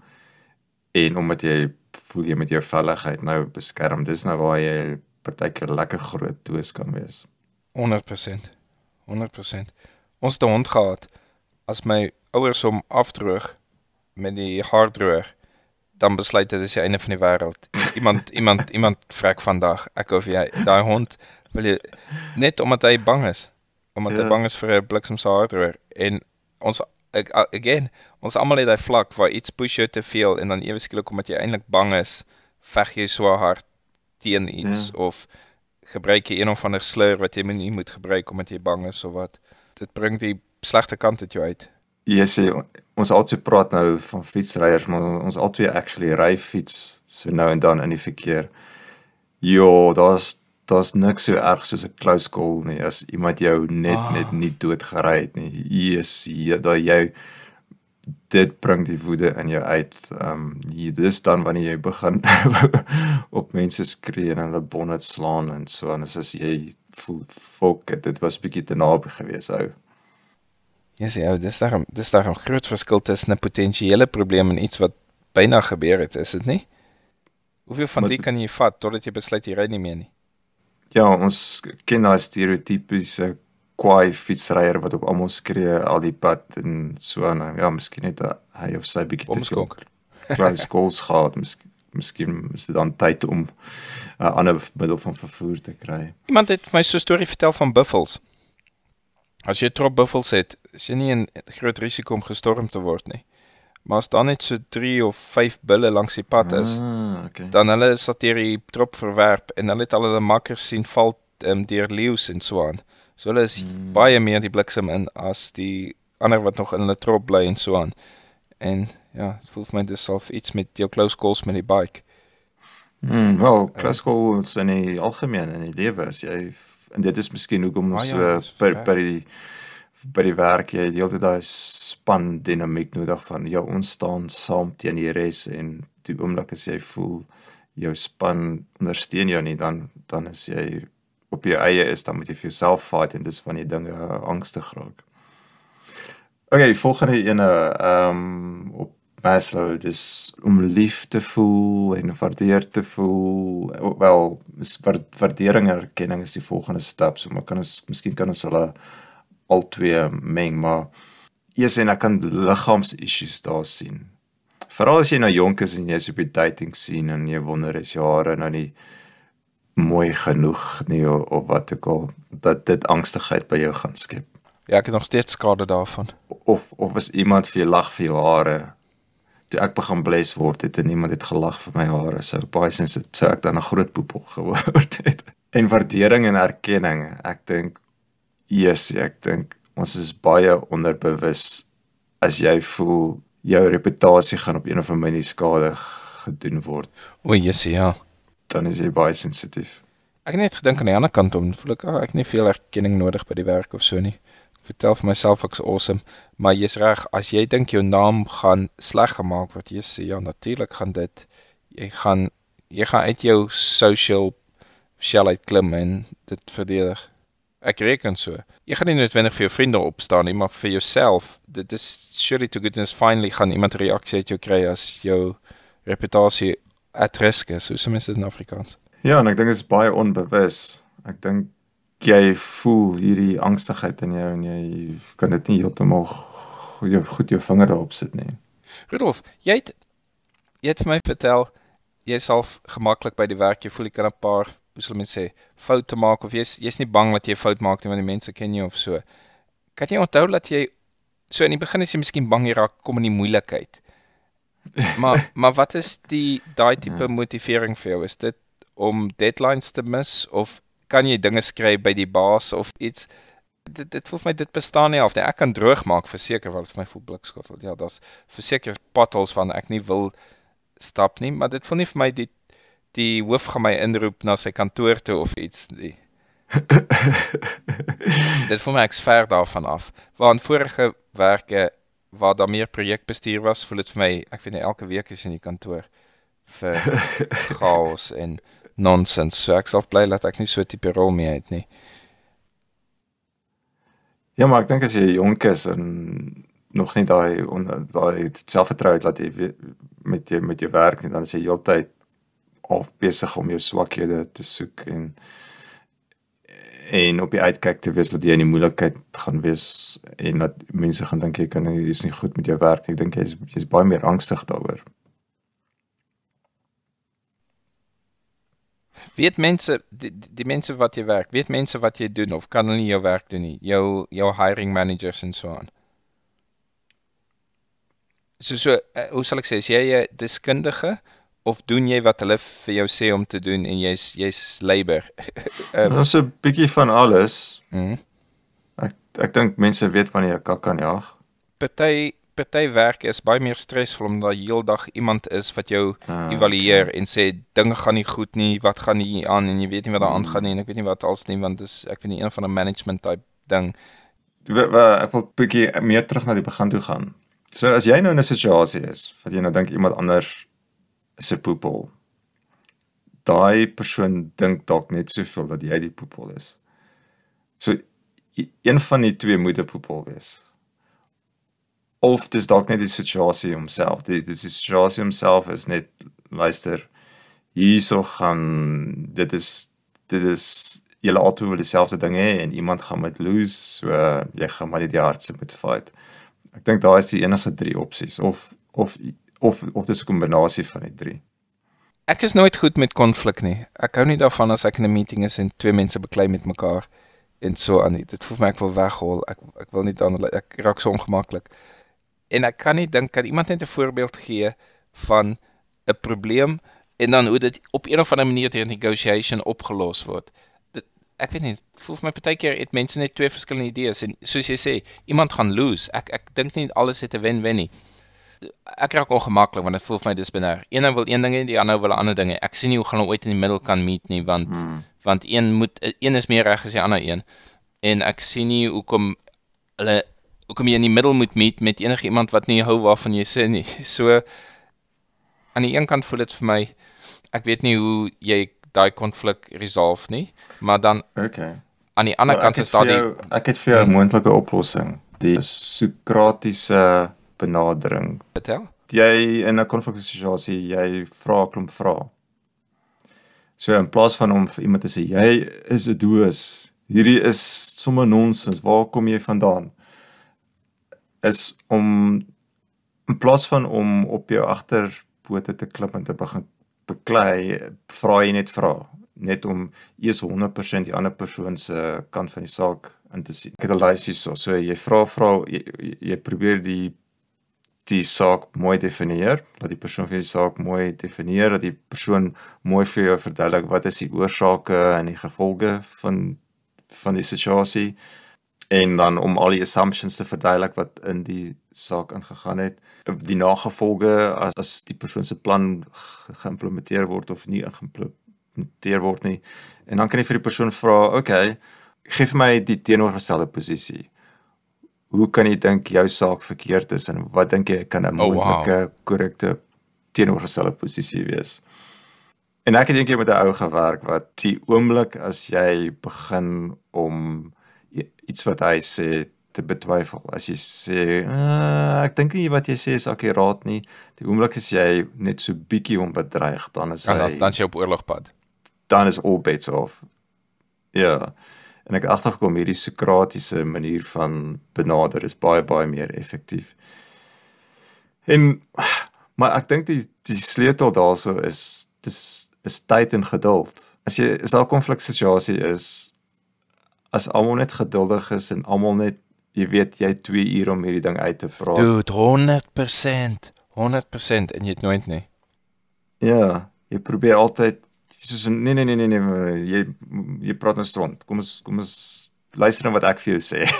en omdat jy voel jy met jou veiligheid nou beskerm. Dis nou waar jy partykeer lekker groot doos kan wees. 100%. 100%. Ons het 'n hond gehad. As my ouers hom afdroog met die haardroër, dan besluit dit is die einde van die wêreld. Iemand iemand iemand vrek vandag. Ek of jy, daai hond wil jy net omdat hy bang is. Omdat hy Ja. bang is vir 'n bliksemse haardroër en ons ek, again, ons almal het daai vlak waar iets push jou te veel en dan ewe skielik omdat jy eintlik bang is, veg jy so hard teen iets Ja. of gebruik jy een of ander slur wat jy nie moet gebruik omdat jy bang is of wat. Dit bring die slegte kant uit jou uit. Jy sê ons altyd praat nou van fietsryers, maar ons altyd actually ry fiets so nou en dan in die verkeer. Ja, daar's daar's niks so erg soos 'n close call nie as iemand jou net Ah. net nie doodgery het nie. Jesus, jy daai jy dit bring die woede in jou uit. Ehm um, dis dan wanneer jy begin op mense skree en hulle bonnet slaan en so en as as jy voel fok dit was bietjie te naby gewees ou. Ja, sê ou, dis daarom dis daarom groot verskil tussen 'n potensiële probleem en iets wat byna gebeur het, is dit nie? Hoeveel van Maar- die kan jy vat totdat jy besluit jy ry nie meer nie? Ja, ons ken daai stereotypiese kwaai fietsryer wat op almal skree al die pad en so aan. Ja, miskien het hy of sy bietjie te veel close calls gehad. Miskien miskien is dit dan tyd om 'n ander middel van vervoer te kry. Iemand het vir my so 'n storie vertel van buffels. As jy trop buffels het, is jy nie in groot risiko om gestorm te word nie. Maar as daar net so 3 of 5 bulle langs die pad is, Ah, okay. dan hulle sal deur die trop verwerp en hulle het al hulle makkers sien val um, deur leeu's en so aan. So hulle is Hmm. baie meer die bliksem in as die ander wat nog in hulle trop bly en so aan. En ja, dit voel vir my dis self iets met jou close calls met die bike. Hmm, wel, close calls in die algemeen in die lewe as jy en dit is miskien hoekom Ah, ons ja, so dis by by die by die werk jy het heeltyd daai span dinamiek nodig van ja ons staan saam teen die res en die oomblik as jy voel jou span ondersteun jou nie dan dan is jy op jou eie is dan moet jy vir jouself fight en dis wanneer dinge angstig raak. Okay, volgende ene ehm um, op Maslow dis om lief te voel en waardeer te voel. Wel, is wa- waardering en erkenning is die volgende stap. So maar kan ons miskien kan ons hulle al twee meng, maar eers en ek kan liggaams issues daar sien. Veral as jy nou jonk is en jy's op die dating scene en jy wonder is jou hare nou nie mooi genoeg nie of, of wat ook al dat dit angstigheid by jou gaan skep Ja, ek het nog steeds skade daarvan. of of as iemand vir jou lag vir jou hare. Toe ek begin bles word het en iemand het gelag vir my hare, sou baie sins dit sou ek dan 'n groot poepel geword het. En waardering en erkenning, ek dink yes, ek dink ons is baie onderbewus as jy voel jou reputasie gaan op een of ander manier skade gedoen word, O, jessie, ja. dan is jy baie sensitief. Ek het net gedink aan die ander kant om, voel ek, oh, ek het nie veel erkenning nodig by die werk of so nie. Vertel vir myself ek's awesome, maar jy's reg, as jy dink jou naam gaan sleg gemaak word, jy sê ja, natuurlik gaan dit jy gaan jy gaan uit jou social shell uit klim en dit verdedig. Ek reken so. Jy gaan nie noodwendig vir jou vriende opstaan nie, maar vir jouself. Dit is surely to goodness finally gaan iemand reaksie uit jou kry as jou reputasie at risk is. Sê mense dit in Afrikaans? Ja, en ek dink dit is baie onbewus. Ek dink jy voel hierdie angstigheid in jou en jy kan dit nie heeltemal jou, goed jou vinger daarop sit nie. Rudolf, jy het jy het vir my vertel jy self gemaklik by die werk, jy voel jy kan 'n paar, hoe sal mense sê, foute maak of jy's jy's nie bang dat jy 'n fout maak nie want die mense ken jou of so. Kan jy onthou dat jy so in die begin is jy miskien bang jy raak kom in die moeilikheid. Maar maar wat is die daai tipe motivering vir jou? Is dit om deadlines te mis of kan jy dinge skryf by die baas of iets? dit dit voel vir my dit bestaan nie half nie. Ek kan droog maak verseker wat vir my voel blikskottel. Ja, daar's verseker potholes van ek nie wil stap nie, maar dit voel nie vir my die die hoof gaan my inroep na sy kantoor toe of iets nie. dit voel my ek's ver daarvan af. Waar in vorige werke waar daar meer projekbestuur was, voel dit vir my ek weet nie elke week is in die kantoor vir chaos en nonsens. So ek sal bly dat ek nie so tipe rol meer het nie. Ja, maar ek dink as jy jonk is en nog nie daai daai selfvertroue het dat jy met jou met jou werk nie, dan is jy heeltyd half besig om jou swakhede te soek en en op die uitkyk te wees dat jy in die moeilikheid gaan wees en dat mense gaan dink jy kan jy is nie goed met jou werk. nie. Ek dink jy is jy's baie meer angstig daaroor. Weet mense die, die mense wat jy werk, weet mense wat jy doen of kan hulle nie jou werk doen nie. Jou jou hiring managers en so aan. So so uh, hoe sal ek sê, is jy 'n deskundige of doen jy wat hulle vir jou sê om te doen en jy's jy's labor? Um, Ons 'n bietjie van alles. mm. Ek ek dink mense weet wanneer jy kak kan jaag. Party party werk is baie meer stresvol omdat daar heeldag iemand is wat jou Ah, evalueer en sê dinge gaan nie goed nie, wat gaan nie aan en jy weet nie wat daar Hmm. aangaan nie en ek weet nie wat als nie want dis ek weet nie een van 'n management type ding. Ek wil bietjie meer terug na die begin toe gaan. So as jy nou in 'n situasie is wat jy nou dink iemand anders is 'n poepel. Daai persoon dink dalk net soveel dat jy die poepel is. So e- een van die twee moet 'n poepel wees. Of dis dalk net die situasie homself. Die die situasie homself is net luister hierso gaan dit is dit is julle albei wil dieselfde ding hê en iemand gaan met lose so jy gaan maar net die hardste moet fight. Ek dink daar is die enigste drie opsies of of of of dis 'n kombinasie van die drie. Ek is nooit goed met konflik nie. Ek hou nie daarvan as ek in 'n meeting is en twee mense beklei met mekaar en so aan nie. Dit voel vir my ek wil weghol. Ek ek wil nie dan ek raak so ongemaklik. En ek kan nie dink kan iemand net 'n voorbeeld gee van 'n probleem en dan hoe dit op een of ander manier deur negotiation opgelos word. Dit ek weet nie, voel vir my partykeer het mense net twee verskillende idees en soos jy sê, iemand gaan lose. Ek ek dink nie alles het 'n wen-wen nie. Ek raak ongemaklik want dit voel vir my dis binêr. Een wil een ding hê, die ander wil 'n ander ding. Ek sien nie hoe gaan hulle ooit in die middel kan meet nie want Hmm. want een moet een is meer reg as die ander een. En ek sien nie hoekom hulle hoekom jy in die middel moet meet met enige iemand wat nie hou waarvan jy sê nie. So aan die een kant voel dit vir my ek weet nie hoe jy daai konflik resolve nie, maar dan Okay. aan die ander Maar kant is daar die ek het vir jou 'n Hmm. moontlike oplossing. Die Sokratiese benadering. vertel. Jy in 'n konfliksituasie, jy vra 'n klomp vrae. So in plaas van om vir iemand te sê jy is 'n doos, hierdie is sommer nonsens, waar kom jy vandaan? Is om in plaas van om op jou agterpote te klim en te begin beklei, vra jy net vra, net om eers 100% die ander persoon se kant van die saak in te sien. Ek het 'n lys hierso, so jy vra vra jy, jy- probeer die die saak mooi definieer, dat die persoon vir die saak mooi definieer, dat die persoon mooi vir jou verduidelik wat is die oorsake en die gevolge van van die situasie en dan om al die assumptions te verduidelik wat in die saak ingegaan het, die nagevolge as, as die persoon se plan ge- geïmplementeer word of nie geïmplementeer word nie. En dan kan jy vir die persoon vra, "Oké, okay, gee vir my die teenoorgestelde posisie." hoe kan jy dink jou saak verkeerd is en wat dink jy kan 'n Oh, wow. moontlike korrekte teenoorgestelde posisie wees? En ek het eendag met 'n ou gewerk wat die oomblik as jy begin om iets wat hy sê te betwyfel. As jy sê, uh, ek dink nie wat jy sê is akkuraat nie. Die oomblik as jy net so bietjie hom bedreig, dan is Ja, hy dan dan is jy op oorlogpad. dan is all bets off. Ja. En ek het agtergekom hierdie Sokratiese manier van benader is baie baie meer effektief. En maar ek dink die die sleutel daarso is dis is tyd en geduld. As jy as daar 'n konfliksituasie is, as almal net geduldig is en almal net jy weet jy het 2 ure om hierdie ding uit te praat. Dude, 100%. 100% en jy het nooit nie. Ja, jy probeer altyd soos nee nee nee nee nee jy jy praat nou stront. Kom ons kom ons luister na wat ek vir jou sê.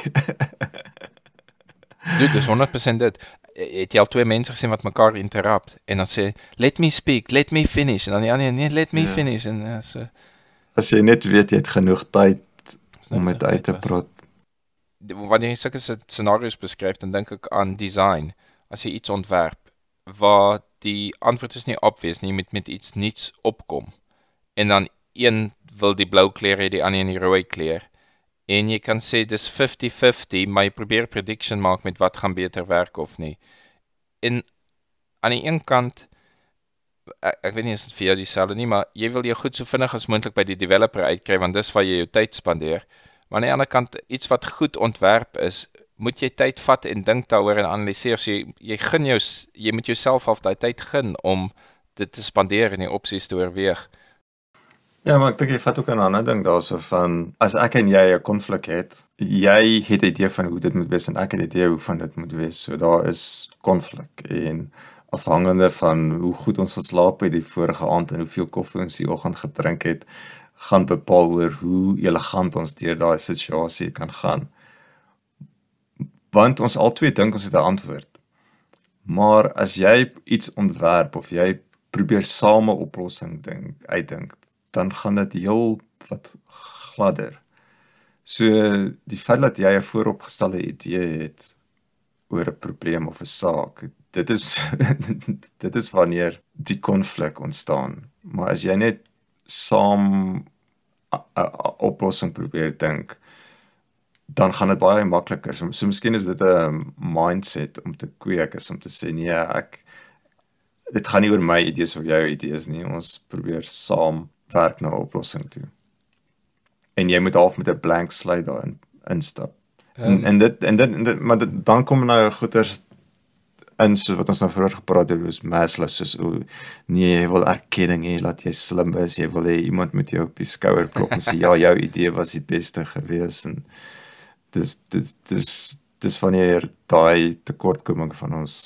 Dude, dis 100% dit. Het jy al twee mense gesien wat mekaar interrupt en dan sê let me speak, let me finish en dan die ander nee, let me Ja. finish en ja, so As jy net weet jy het genoeg tyd net om dit uit te praat. Wanneer jy sulke sce- scenario's beskryf, dan dink ek aan design. As jy iets ontwerp waar die antwoord is nie obvious nie, jy moet met iets nuuts opkom. En dan een wil die blou kleur hê, die ander een die rooi kleur. En jy kan sê dis 50-50, maar jy probeer prediction maak met wat gaan beter werk of nie. En aan die een kant ek, ek weet nie as dit vir jou dieselfde nie, maar jy wil jou goed so vinnig as moontlik by die developer uitkry want dis waar jy jou tyd spandeer. Maar aan die ander kant iets wat goed ontwerp is, moet jy tyd vat en dink daaroor en analiseer. So jy jy gun jou jy moet jouself half daai tyd gun om dit te spandeer en die opsies te oorweeg. Ja, maar ek dink jy vat ook 'n ander ding daarso van as ek en jy 'n konflik het, jy het 'n idee van hoe dit moet wees en ek het 'n idee hoe van dit moet wees. So daar is konflik en afhangende van hoe goed ons geslaap het die vorige aand en hoeveel koffie ons die oggend gedrink het, gaan bepaal oor hoe elegant ons deur daai situasie kan gaan. Want ons albei dink ons het 'n antwoord. Maar as jy iets ontwerp of jy probeer same oplossing dink, uitdink, dan gaan dit heel wat gladder. So die feit dat jy 'n vooropgestelde idee het oor 'n probleem of 'n saak, dit is dit is wanneer die konflik ontstaan. Maar as jy net saam 'n oplossing probeer dink, dan gaan dit baie makliker. So, so miskien is dit 'n mindset om te kweek is om te sê nee, ek dit gaan nie oor my idees of jou idees nie. Ons probeer saam werk na 'n oplossing toe. En jy moet half met 'n blank slate daarin instap. En Ehm, en dit en dit, en dit maar dit, dan kom nou goeters in so wat ons nou vroeër gepraat het oor Maslow soos o nee jy wil erkenning hê dat jy slim is jy wil hê iemand moet jou op die skouer klop en sê ja jou idee was die beste gewees en dis dis dis dis wanneer daai tekortkoming van ons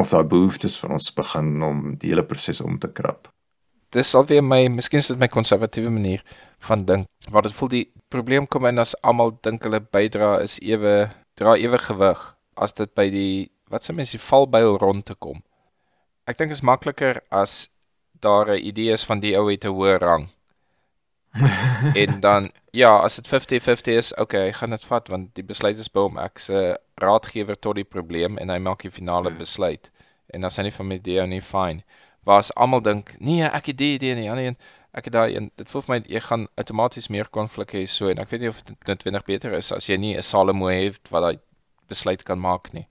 of daai behoeftes van ons begin om die hele proses om te krap. dis alweer my, miskien is dit my konservatiewe manier van dink. Waar dit voel die probleem kom in as almal dink hulle bydra is ewe dra ewe gewig as dit by die wat se mense die valbuil rond te kom. Ek dink is makliker as daar 'n idee is van die ou het 'n hoë rang. en dan ja, as dit 50-50 is, okay, hy gaan dit vat want die besluit is by hom. Ek se raadgewer tot die probleem en hy maak die finale Ja. besluit. En as hy nie van my idee nie, fine. Waar as almal dink, nee, ek het die idee en die ander een, ek het daai een. Dit voel vir my jy gaan outomaties meer konflik hê so en ek weet nie of dit noodwendig beter is as jy nie 'n Salomo het wat daai besluit kan maak nie.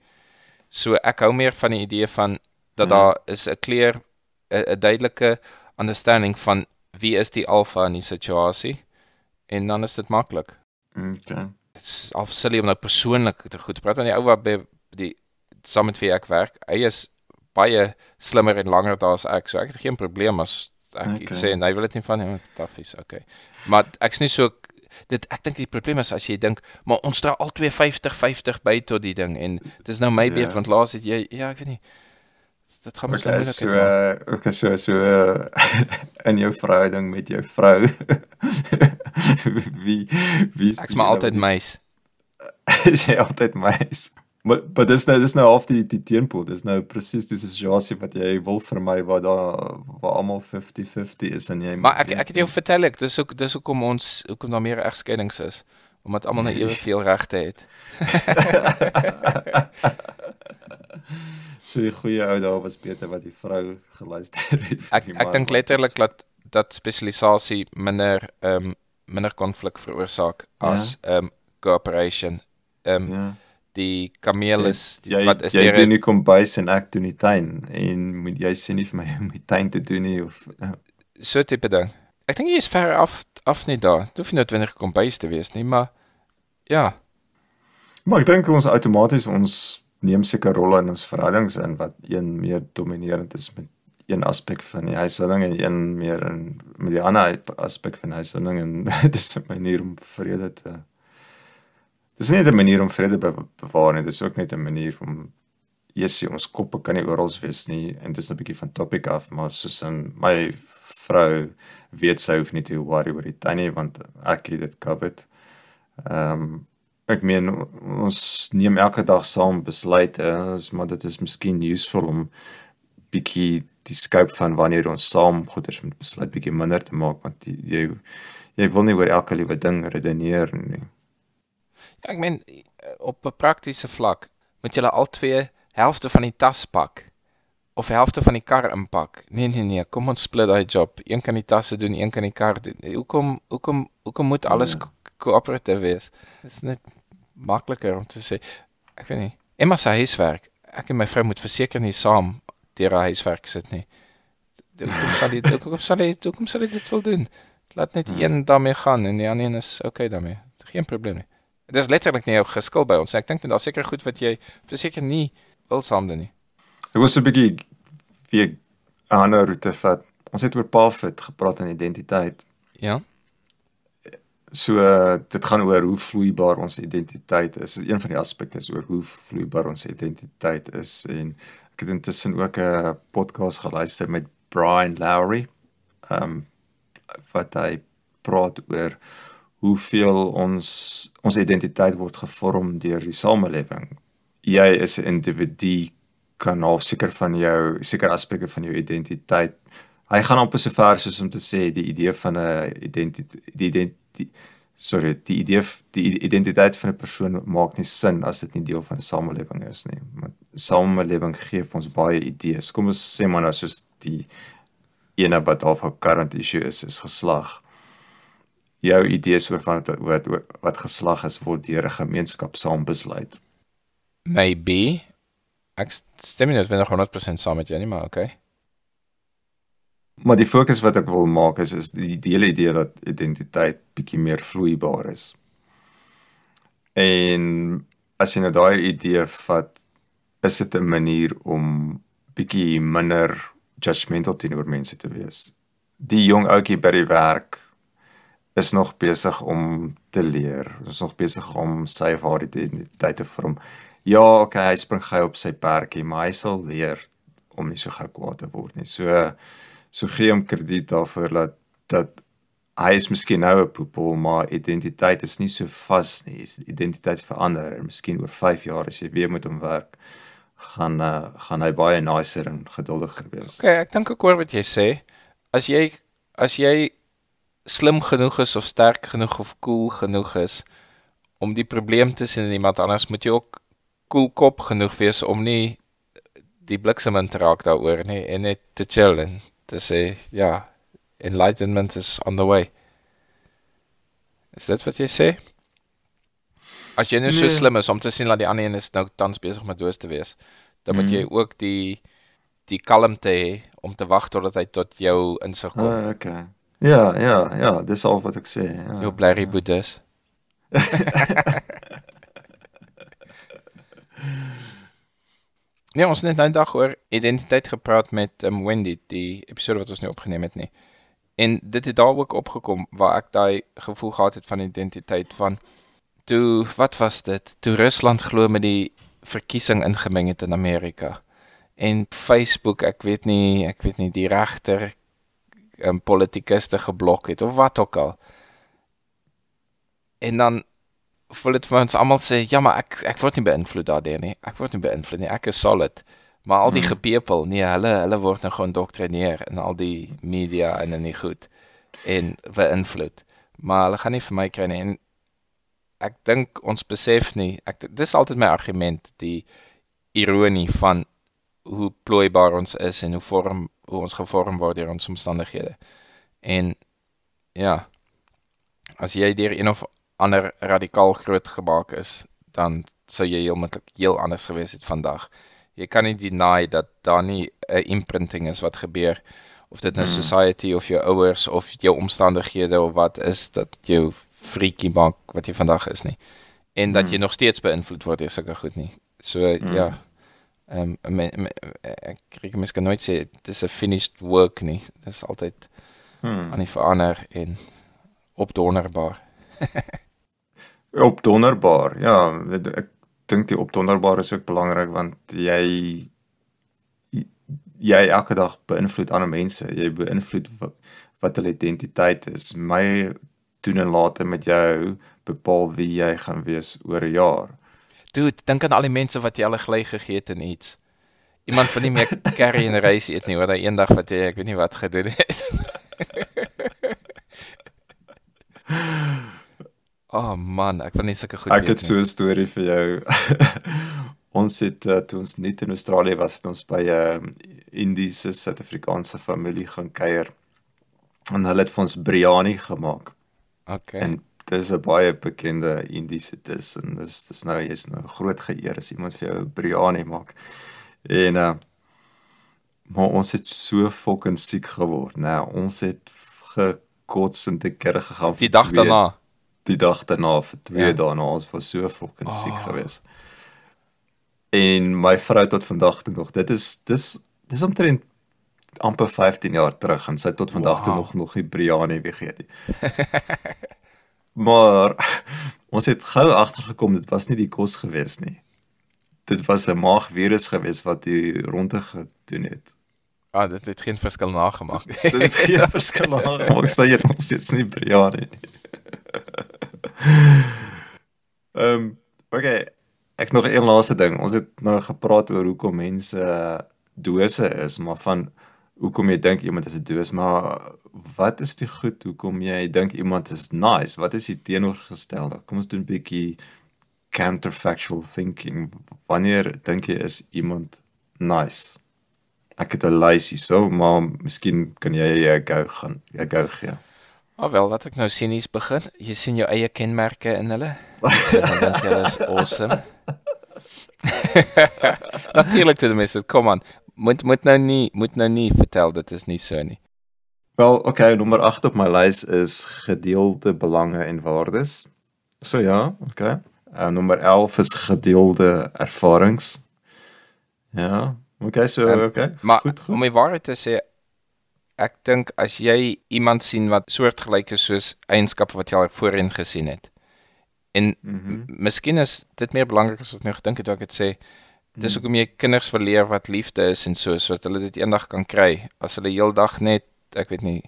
So ek hou meer van die idee van dat Ja. daar is 'n clear 'n duidelike understanding van wie is die alfa in die situasie en dan is dit maklik. Okay. Dit is al silly om nou persoonlik te goed praat want die ou wat by die saam met wie ek werk, hy is baie slimmer en langer daar as ek. So ek het geen probleem as ek okay. iets sê en hy wil dit nie van nie, taffies, okay. Maar ek's nie so dit ek dink die probleem is as jy dink, maar ons dra al twee 50-50 by tot die ding en dis nou my Ja. beurt want laas het jy ja, ek weet nie. Dit gaan mos Okay, moeilik so maak. uh, okay, so so uh, in jou verhouding met jou vrou. wie wie is Ek's maar altyd meis. is jy altyd meis. Maar maar dis nou dis nou half die die teenpool. Dis nou presies die situasie wat jy wil vermy waar daar waar almal 50-50 is en jy Maar ek ek het jou vertel ek, dis ook dis hoekom ons hoekom daar meer egskeidings is, omdat almal nou Nee. eweveel regte het. so die goeie ou daar was beter wat die vrou geluister het. vir Ek ek dink letterlik dat dat spesialisasie minder ehm um, minder konflik veroorsaak Ja. as ehm um, cooperation. Ehm um, ja. Die kameel is die, jy wat is jy doen die kombuis en ek doen die tuin en moet jy sê nie vir my om die tuin te doen nie of uh, so tipe ding. Ek dink jy is ver af af nie daar. Dit hoef nie noodwendig kombuis te wees nie, maar ja, Maar ek dink ons outomaties ons neem seker rolle in ons verhoudings in wat een meer dominerend is met een aspek van die huishouding en een meer in met die ander aspek van huishouding en dis 'n manier om vrede te Dis nie net 'n manier om vrede be bewaar nie, dis ook net 'n manier om Jessie, ons koppe kan nie oral wees nie en dis 'n bietjie van topic af, maar soos in my vrou weet sy hoef nie te worry oor die tuin nie want ek het dit covered. Ehm um, ek meen ons neem elke dag saam besluite, is maar dit is miskien useful om bietjie die scope van wanneer ons saam goeders moet besluit bietjie minder te maak want jy jy wil nie oor elke liewe ding redeneer nie. Ja, ek meen op 'n praktiese vlak moet julle al twee helfte van die tas pak of helfte van die kar inpak. Nee nee nee, kom ons split daai job. Een kan die tasse doen, een kan die kar doen. Hoekom hoekom hoekom moet alles ja. koöperatief wees? Dit is net makliker om te sê ek weet nie. Emma se huiswerk. Ek en my vrou moet verseker nie saam deur haar huiswerk sit nie. Hoekom sal jy hoekom sal jy hoekom sal jy dit wil doen? Laat net hmm. een daarmee gaan en die ander een is okay daarmee. Geen probleem nie. Dit is letterlik nie jou geskil by ons. Ek dink dit is seker goed wat jy verseker nie wil saam doen nie. Ek was 'n bietjie wie 'n ander roete vat. Ons het oor Pafit gepraat en identiteit. Ja. So dit gaan oor hoe vloeibaar ons identiteit is. Een van die aspekte is oor hoe vloeibaar ons identiteit is en ek het intussen ook 'n podcast geluister met Brian Lowry. Ehm um, wat hy praat oor hoeveel ons ons identiteit word gevorm deur die samelewing. Jy is 'n individu kan al seker van jou seker aspekte van jou identiteit. Hy gaan op so ver soos om te sê die idee van 'n identiteit die identiteit sorry, die idee die identiteit van 'n persoon maak nie sin as dit nie deel van 'n samelewing is nie. Want samelewing gee ons baie idees. Kom ons sê maar nou soos die ene wat half 'n current issue is, is geslag. Jou idees oor wat wat, wat geslag is word deur 'n gemeenskap saam besluit. Maybe ek stem nie noodwendig 100% saam met jou nie, maar okay. Maar die fokus wat ek wil maak is is die, die hele idee dat identiteit bietjie meer vloeibaar is. En as jy nou daai idee vat, is dit 'n manier om bietjie minder judgmental teenoor mense te wees. Die jong ouetjie by die werk is nog besig om te leer. Is nog besig om sy of haar identiteit te vorm. Ja, okay, hy spring gou op sy perdjie, maar hy sal leer om nie so gou kwaad te word nie. So so gee hom krediet daarvoor dat dat hy is miskien nou 'n poepel, maar identiteit is nie so vas nie. Identiteit verander en miskien oor 5 jaar as jy weer met hom werk, gaan uh, gaan hy baie nicer en geduldiger wees. Okay, ek dink ek hoor wat jy sê. As jy as jy slim genoeg is of sterk genoeg of cool genoeg is om die probleem te sien in iemand anders, moet jy ook cool kop genoeg wees om nie die bliksem in te raak daaroor nie en net te chill en te sê ja, enlightenment is on the way. Is dit wat jy sê? As jy nou so nee. slim is om te sien dat die ander een is nou tans besig met doos te wees, dan moet mm. jy ook die die kalmte hê om te wag totdat hy tot jou insig kom. Uh, okay. Ja, ja, ja, dis al wat ek sê. Ja. Jou blerry ja. boedes. Ja, ons het net nou dag oor identiteit gepraat met um, Wendy, die episode wat ons nou opgeneem het nie. En dit het daar ook opgekom waar ek daai gevoel gehad het van identiteit van toe wat was dit? Toe Rusland glo met die verkiesing ingemeng het in Amerika. En Facebook, ek weet nie, ek weet nie die regter um, politikus te geblok het of wat ook al. En dan voel dit vir ons almal sê, ja, maar ek ek word nie beïnvloed daardeur nie. Ek word nie beïnvloed nie. Ek is solid. Maar al die hmm. gepepel, nee, hulle hulle word nou geïndoktrineer in al die media en in die goed en beïnvloed. Maar hulle gaan nie vir my kry nie. En ek dink ons besef nie ek dis altyd my argument die ironie van hoe plooibaar ons is en hoe vorm hoe ons gevorm word deur ons omstandighede. En ja, as jy deur een of ander radikaal groot gemaak is, dan sou jy heeltemal heel anders gewees het vandag. Jy kan nie deny dat daar nie 'n imprinting is wat gebeur of dit nou hmm. society of jou ouers of jou omstandighede of wat is dat jou freaky maak wat jy vandag is nie. En dat jy nog steeds beïnvloed word deur sulke goed nie. So mm. ja. Ehm um, ek kry mens kan nooit sê dis 'n finished work nie. Dis altyd mm. aan die verander en opdonderbaar. opdonderbaar. Ja, ek dink die opdonderbaar is ook belangrik want jy jy elke dag beïnvloed ander mense. Jy beïnvloed wat, wat hulle identiteit is. My doen en late met jou bepaal wie jy gaan wees oor 'n jaar. Dude, dink aan al die mense wat jy al gelei gegee het en iets. Iemand van nie meer curry en rys eet nie, oor daai eendag wat jy ek weet nie wat gedoen het. oh man, ek wil nie sulke goed Ek weet het so 'n storie vir jou. ons het uh, toe ons net in Australië was, het ons by 'n uh, Indiese Suid-Afrikaanse familie gaan kuier. En hulle het vir ons biryani gemaak. Okay. En dis 'n baie bekende Indiese dis en dis dis nou jy's nou groot geëer as iemand vir jou biryani maak. En uh maar ons het so fucking siek geword, né? Nou, ons het gekots en te kerk gegaan die vir dag twee- daarna. die dag daarna vir 2 Ja. dae na ons was so fucking oh. siek Ah. geweest. En my vrou tot vandag toe nog. Dit is dis dis omtrent amper 15 jaar terug en sy tot vandag wow. toe nog nog nie biryani weer geëet nie. maar ons het gou agtergekom dit was nie die kos gewees nie. Dit was 'n maagvirus gewees wat hier rondte gedoen het. Ah, dit het geen verskil nagemaak. Dit het geen verskil gemaak. Ek sê jy nog steeds nie biryani nie. Ehm, um, okay, ek nog een laaste ding. Ons het nou gepraat oor hoekom mense dose is, maar van hoekom jy dink iemand is 'n doos, maar wat is die goed hoekom jy dink iemand is nice? Wat is die teenoorgestelde? Kom ons doen 'n bietjie counterfactual thinking. Wanneer dink jy is iemand nice? Ek het 'n lysie so, maar miskien kan jy 'n go gaan, 'n go gee. Ah wel, laat ek nou sinies begin. Jy sien jou eie kenmerke in hulle. So dan dink jy hulle is awesome. Natuurlik ten minste, kom aan. Moet moet nou nie moet nou nie vertel dit is nie so nie. Wel, okay, nommer 8 op my lys is gedeelde belange en waardes. So ja, okay. Uh, nommer 11 is gedeelde ervarings. Ja, okay, so Ehm, okay. Maar goed, goed. om die waarheid te sê, ek dink as jy iemand sien wat soortgelyk is soos eienskappe wat jy al voorheen gesien het. En Mhm. m- miskien is dit meer belangrik as wat ek nou gedink het toe ek dit sê. Dis Mhm. hoekom jy kinders verleer wat liefde is en so sodat hulle dit eendag kan kry. As hulle heeldag net, ek weet nie,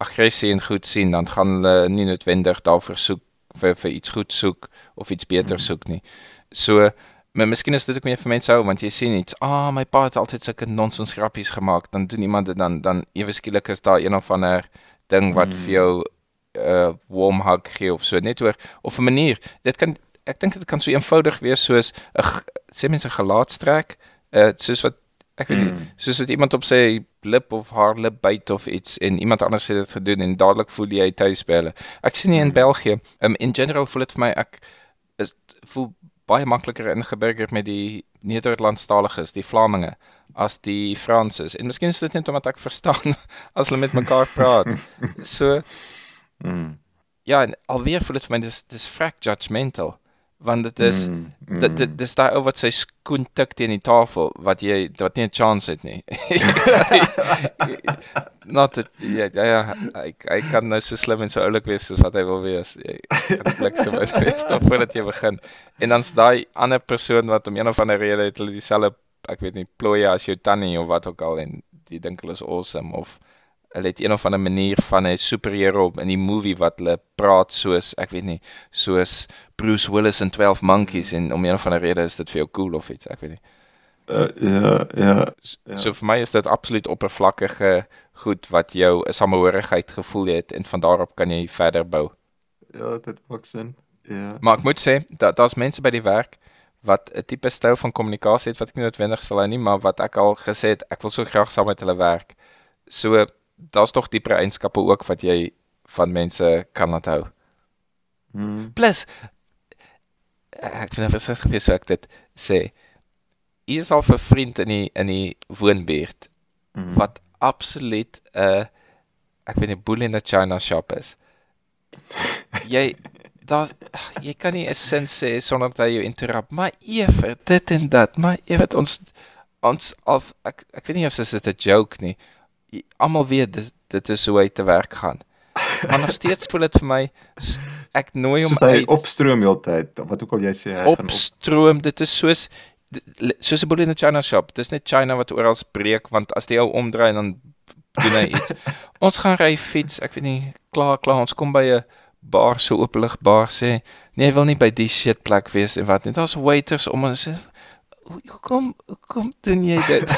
aggressie en goed sien, dan gaan hulle nie noodwendig daarvoor soek vir vir iets goed soek of iets beter Mhm. soek nie. So Maar miskien is dit ook meer vir mense hou want jy sien iets, ah my pa het altyd sulke nonsens grappies gemaak, dan doen iemand dit dan dan ewe skielik is daar een of ander ding wat Mm. vir jou 'n uh, warm hug gee of so net oor of 'n manier. Dit kan ek dink dit kan so eenvoudig wees soos 'n sê mense gelaatstrek, uh soos wat ek weet nie, Mm. soos wat iemand op sy lip of haar lip byt of iets en iemand anders het dit gedoen en dadelik voel jy tuis by hulle. Ek sien nie in Mm. België, um, in general voel dit vir my ek is voel baie makliker ingeburger met die Nederlandstaliges, die Vlaminge as die Franses. En miskien is dit net omdat ek verstaan as hulle met mekaar praat. So Mm. ja, en alweer voel dit vir my dis dis vrek judgmental want dit is Mm, dit dit mm. dis daai ou wat sy skoen tik teen die tafel wat jy wat nie 'n chance het nie. Not that ja ja ja hy hy kan nou so slim en so oulik wees soos wat hy wil wees. Jy kan bliksem uit wees nog voordat jy begin. En dan's daai ander persoon wat om een of ander rede het hulle dieselfde ek weet nie plooie as jou tannie of wat ook al en die dink hulle is awesome of hulle het een of ander manier van 'n superheld in die movie wat hulle praat soos ek weet nie soos Bruce Willis in 12 Monkeys en om een of ander rede is dit vir jou cool of iets ek weet nie. Uh, ja, ja. S- Ja. So vir my is dit absoluut oppervlakkige goed wat jou 'n samehorigheid gevoel het en van daarop kan jy verder bou. Ja, dit maak sin. Ja. Maar ek moet sê dat daar's mense by die werk wat 'n tipe styl van kommunikasie het wat ek nie noodwendig sal hou nie, maar wat ek al gesê het, ek wil so graag saam met hulle werk. So daar's tog diepere eienskappe ook wat jy van mense kan laat hou. Mm. Plus ek vind dit versigtig wees so ek dit sê. Hier is al 'n vriend in die in die woonbuurt Mm. wat absoluut 'n uh, ek weet nie boel in 'n China shop is. Jy daar jy kan nie 'n sin sê sonder dat hy jou interrupt. Maar ewe dit en dat, maar ewe ons ons al ek ek weet nie of dit 'n joke nie. Jy- Almal weet dit dit is hoe hy te werk gaan. Maar nog steeds voel dit vir my ek nooi hom hy uit opstroom heeltyd, wat ook al jy sê hy gaan op. opstroom. Dit is soos soos 'n boel in 'n China shop. Dis net China wat oral breek want as die ou omdraai dan doen hy iets. ons gaan ry fiets, ek weet nie, klaar klaar, ons kom by 'n bar so openlig bar sê, nee, hy wil nie by die shit plek wees en wat nie. Daar's waiters om ons sê, "Hoe- hoekom hoekom doen jy dit?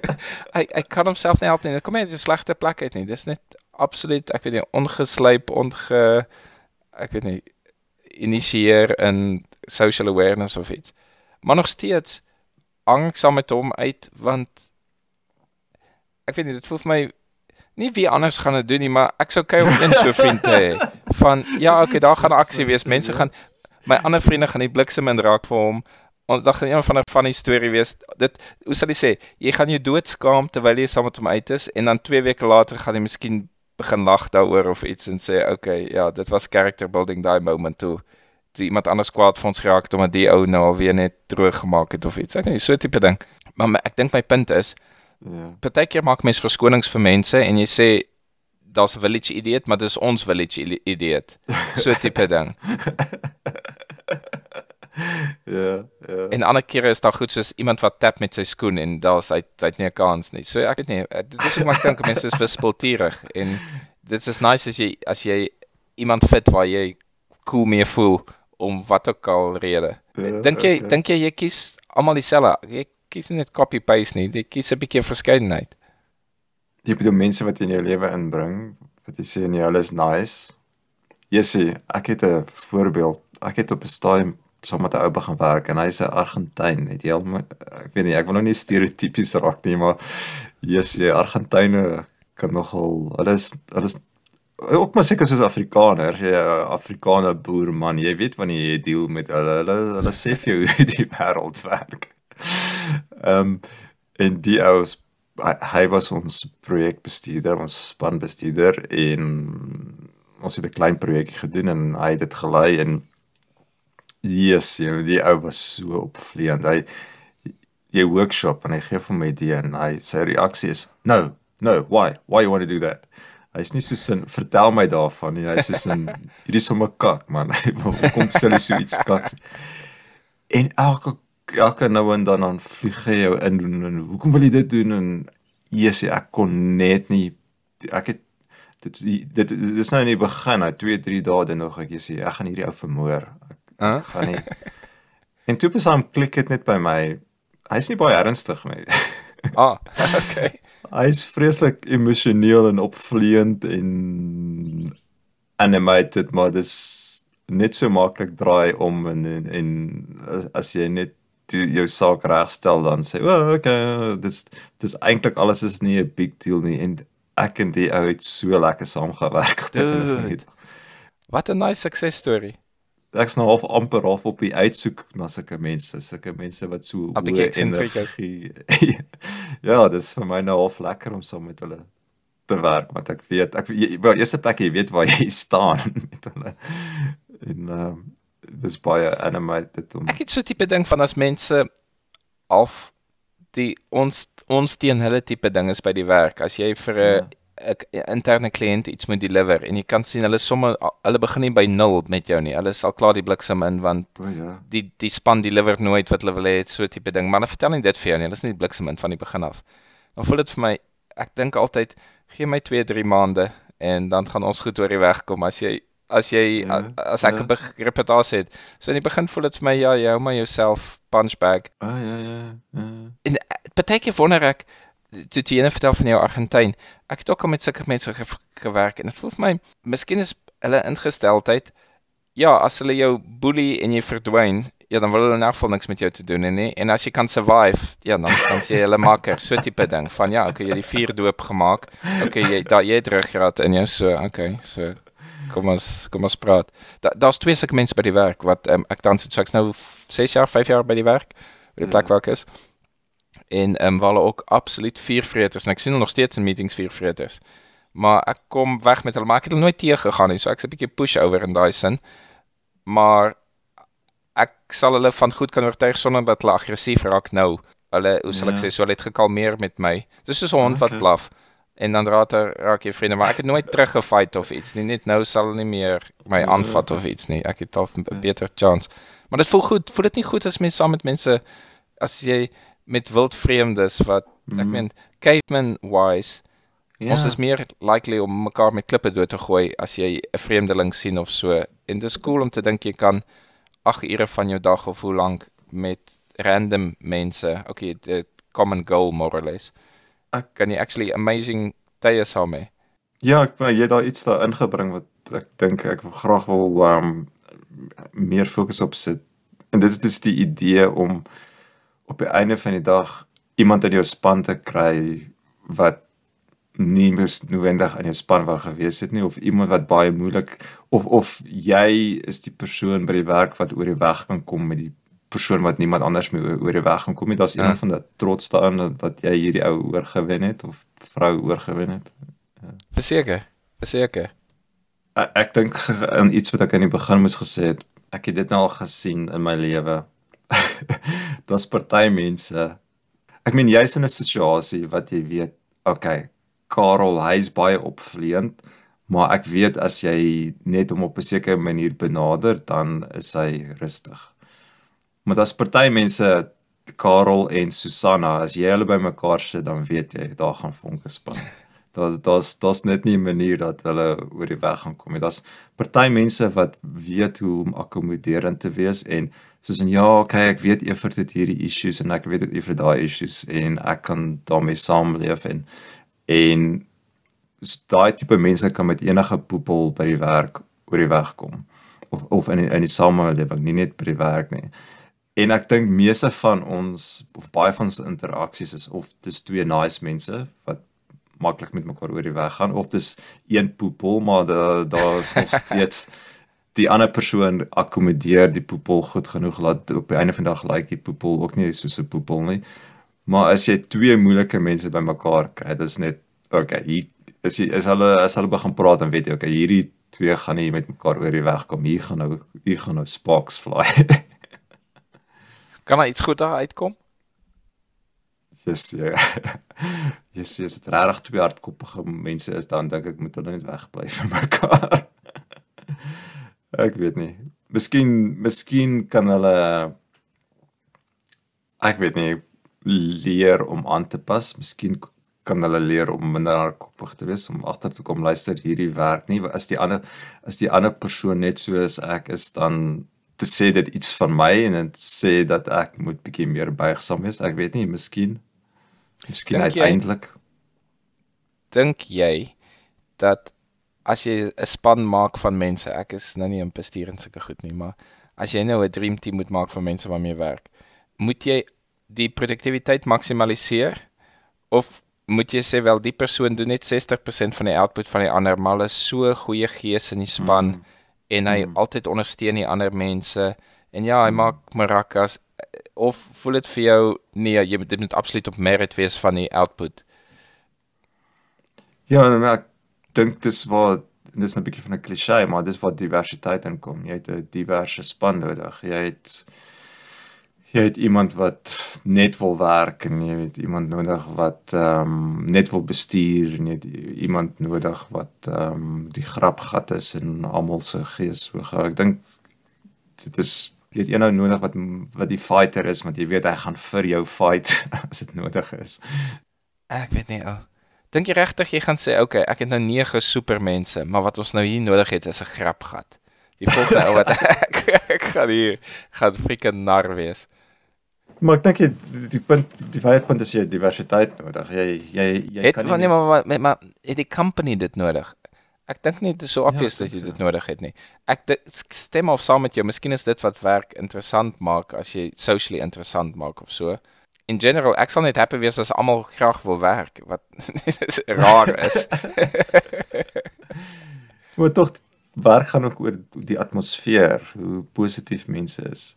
hy hy kan homself nie help nie. Dit kom nie uit 'n slegte plek uit nie. Dis net absoluut, ek weet nie, ongeslyp, onge ek weet nie initieer in social awareness of iets. Maar nog steeds hang ek saam met hom uit want ek weet nie, dit voel vir my nie wie anders gaan dit doen nie, maar ek sou kyk om een so vriend te hê van ja, okay, daar gaan 'n aksie wees. Mense gaan my ander vriende gaan die bliksem in raak vir hom. Ons dag gaan een van 'n funny storie wees. Dit hoe sal jy sê, jy gaan jou dood skaam terwyl jy saam met hom uit is en dan 2 weke later gaan jy miskien begin lag daaroor of iets en sê okay, ja, dit was character building daai moment toe toe iemand anders kwaad vir ons geraak het omdat die ou nou alweer net droog gemaak het of iets. Ek weet nie, so tipe ding. Maar my, ek dink my punt is, Ja. partykeer maak mens verskonings vir mense en jy sê daar's 'n village idiot, maar dis ons village idiot. So tipe ding. ja, ja. En ander kere is daar goed soos iemand wat tap met sy skoen en daar's hy hy het nie 'n kans nie. So ek weet nie, eh, dit is hoekom ek dink mense is wispelturig en dit is nice as jy as jy iemand fit waar jy cool mee voel om wat ook al rede. Ja, Dink jy okay. dink jy jy kies almal dieselfde? Jy kies nie net copy paste nie, jy kies 'n bietjie verskeidenheid. Jy bedoel mense wat in jou lewe inbring, wat jy sê nee, hulle is nice. Jessie, ek het 'n voorbeeld. Ek het op 'n stadium saam met 'n ou begin werk en hy's 'n Argentyn. Het jy al ek weet nie, ek wil nou nie stereotypies raak nie, maar Jessie, Argentyne kan nogal hulle is hulle is ook maar seker soos Afrikaners, jy Afrikaner boer man, jy weet wanneer jy deel met hulle, hulle hulle sê vir jou hoe die wêreld werk. Ehm um, en die ouens hy was ons projekbestuurder, ons spanbestuurder en ons het 'n klein projekkie gedoen en hy het dit gelei en yes, jy, die ou was so opvleend. Hy jy workshop en hy gee vir my idee en hy sy reaksie is no, no, why? Why you want to do that? Hy's nie so sin vertel my daarvan nie. Hy's so sin hierdie is sommer kak man. Kom sê hulle so iets kak. En elke elke nou en dan dan vlieg hy jou in en, en hoekom wil jy dit doen en Jesusie ek kon net nie ek het dit dit dit is nou in die begin, hy 2 3 dae dan nog ek sê ek gaan hierdie ou vermoor. Huh? gaan nie. En toe besaam klik dit net by my. Hy's nie baie ernstig nie. Ah, okay. Hy's vreeslik emosioneel en opvleend en animated, maar dis net so maklik draai om en en, en as, as jy net die, jou saak regstel dan sê, "O, oh, okay, dis dis eintlik alles is nie 'n big deal nie." En ek en die ou het so lekker saamgewerk op 'n van die dag. Wat 'n nice success story. Ek's nou half amper half op die uitsoek na sulke mense, sulke mense wat so hoë is. energie- ja, dis vir my nou half lekker om saam met hulle te werk want ek weet ek wel eerste plek jy weet waar jy staan met hulle. En ehm um, dis baie animated om Ek het so tipe ding van as mense half die ons ons teen hulle tipe ding is by die werk. As jy vir 'n Ja. 'n interne kliënt iets moet deliver en jy kan sien hulle somme hulle begin nie by 0 met jou nie. Hulle sal klaar die bliksem in want O ja. die die span deliver nooit wat hulle wil hê, so tipe ding. Maar hulle vertel nie dit vir jou nie. Hulle is nie die bliksem in van die begin af. Dan voel dit vir my ek dink altyd gee my 2, 3 maande en dan gaan ons goed oor die weg kom as jy as jy Ja, as ek ja. 'n begrip het daar het. So in die begin voel dit vir my ja, jy hou maar jouself punch bag. O ja ja. ja. En eh, partykeer wonder ek toe jy net vertel van jou Argentyn. Ek het ook al met sulke mense ge gewerk en dit voel vir my miskien is hulle ingesteldheid ja, as hulle jou boelie en jy verdwyn, ja dan wil hulle in elk geval niks met jou te doen hê nie. En as jy kan survive, ja dan dan sê jy hulle makker, so tipe ding van ja, okay, jy het die vier doop gemaak. Okay, jy daar jy het ruggraat in jou so, okay, so kom ons kom ons praat. Da, daar's twee sulke mense by die werk wat um, ek dan sit so ek's nou 6 jaar, 5 jaar by die werk, by die plek waar ek is. En ehm um, hulle ook absoluut viervreters en ek sien hulle nog steeds in meetings viervreters. Maar ek kom weg met hulle, maar ek het hulle nooit teë gegaan nie, so ek's 'n bietjie pushover in daai sin. Maar ek sal hulle van goed kan oortuig sonder dat hulle aggressief raak nou. Hulle, hoe sal ek Ja. sê, so hulle het gekalmeer met my. Dis soos 'n hond wat Okay. blaf. En dan later raak jy vriende, maar ek het nooit teruggefight of iets nie. Net nou sal hulle nie meer my Ja, aanvat of iets nie. Ek het half 'n beter chance. Maar dit voel goed. Voel dit nie goed as mens saam met mense as jy met wild vreemdes wat ek Mhm. meen caveman wise Ja. Ons is meer likely om mekaar met klippe dood te gooi as jy 'n vreemdeling sien of so. En dis cool om te dink jy kan 8 ure van jou dag of hoe lank met random mense. Okay, the common goal more or less. Ek kan jy actually amazing tye saam hê. Ja, ek jy het daar iets daar ingebring wat ek dink ek graag wil um meer fokus op sit. En dit is dis die idee om op die einde van die dag iemand in jou span te kry wat nie mis noodwendig aan jou span wou gewees het nie of iemand wat baie moeilik of of jy is die persoon by die werk wat oor die weg kan kom met die persoon wat niemand anders mee oor die weg kan kom nie. Daar's ja. iemand van dat trots daarin dat, dat jy hierdie ou oorgewen het of vrou oorgewen het. Ja. Verseker. Verseker. Ek, ek dink aan iets wat ek aan die begin moes gesê het. Ek het dit nou al gesien in my lewe. Daar's party mense. Ek meen jy's in 'n situasie wat jy weet, okay, Karel, hy's baie opvleend, maar ek weet as jy net hom op 'n sekere manier benader, dan is hy rustig. Maar daar's party mense Karel en Susanna, as jy hulle bymekaar sit, dan weet jy daar gaan vonke span. Daar's daar's daar's net nie 'n manier dat hulle oor die weg gaan kom nie. Daar's party mense wat weet hoe om akkommoderend te wees en soos en ja, okay, ek weet Evert het hierdie issues en ek weet dit Evert daai issues en ek kan daarmee saamleef en en so daai tipe mense kan met enige poepel by die werk oor die weg kom of of in die, in die samelewing nie net by die werk nie. En ek dink meeste van ons of baie van ons interaksies is of dis twee nice mense wat maklik met mekaar oor die weg gaan of dis een poepel maar daar daar's nog steeds die ander persoon akkommodeer die poepel goed genoeg laat op die einde van die dag lyk like die poepel ook nie soos 'n poepel nie Maar as jy twee moeilike mense bymekaar kry, dit is net okay, hier is jy, is hulle as hulle begin praat dan weet jy okay, hierdie twee gaan nie met mekaar oor die weg kom. Hier gaan nou hier gaan nou sparks fly. kan daar iets goed daar uitkom? Yes, ja. Yes, yes, dit regtig twee hardkoppige mense is dan dink ek moet hulle net wegbly van mekaar. Ek weet nie. Miskien miskien kan hulle ek weet nie leer om aan te pas. Miskien kan hulle leer om minder hardkoppig te wees om agter te kom luister hierdie werk nie. As die ander as die ander persoon net so as ek is dan te sê dit iets van my en dit sê dat ek moet bietjie meer buigsaam wees. Ek weet nie, miskien miskien uiteindelik dink jy dat as jy 'n span maak van mense, ek is nou nie 'n bestuur en sulke goed nie, maar as jy nou 'n dream team moet maak van mense waarmee jy werk, moet jy die produktiwiteit maksimaliseer of moet jy sê wel die persoon doen net 60% van die output van die ander maar hulle is so goeie gees in die span mm. en hy mm. altyd ondersteun die ander mense en ja hy mm. maak marakas of voel dit vir jou nee jy moet dit moet absoluut op merit wees van die output Ja nee, maar ek dink dis wat dis 'n bietjie van 'n klise maar dis wat diversiteit inkom jy het 'n diverse span nodig jy het jy het iemand wat net wil werk en jy het iemand nodig wat ehm um, net wil bestuur en jy het iemand nodig wat ehm um, die grapgat is en almal se gees so gou. Ek dink dit is jy het eenou nodig wat wat die fighter is want jy weet hy gaan vir jou fight as dit nodig is. Ek weet nie ou. Dink jy regtig jy gaan sê okay, ek het nou 9 supermense, maar wat ons nou hier nodig het is 'n grapgat. Die volgende ou wat ek, ek gaan hier gaan freaking nar wees. Maar ek dink jy die punt die baie punt is jy diversiteit nodig. Jy jy jy het, kan nie nee, maar, maar, maar, het die company dit nodig? Ek dink nie dit is so ja, obvious ja, dat jy dit so. nodig het nie. Ek dit stem of saam met jou. Miskien is dit wat werk interessant maak as jy socially interessant maak of so. In general, ek sal net happy wees as almal graag wil werk wat raar is. maar tog werk gaan ook oor die atmosfeer, hoe positief mense is.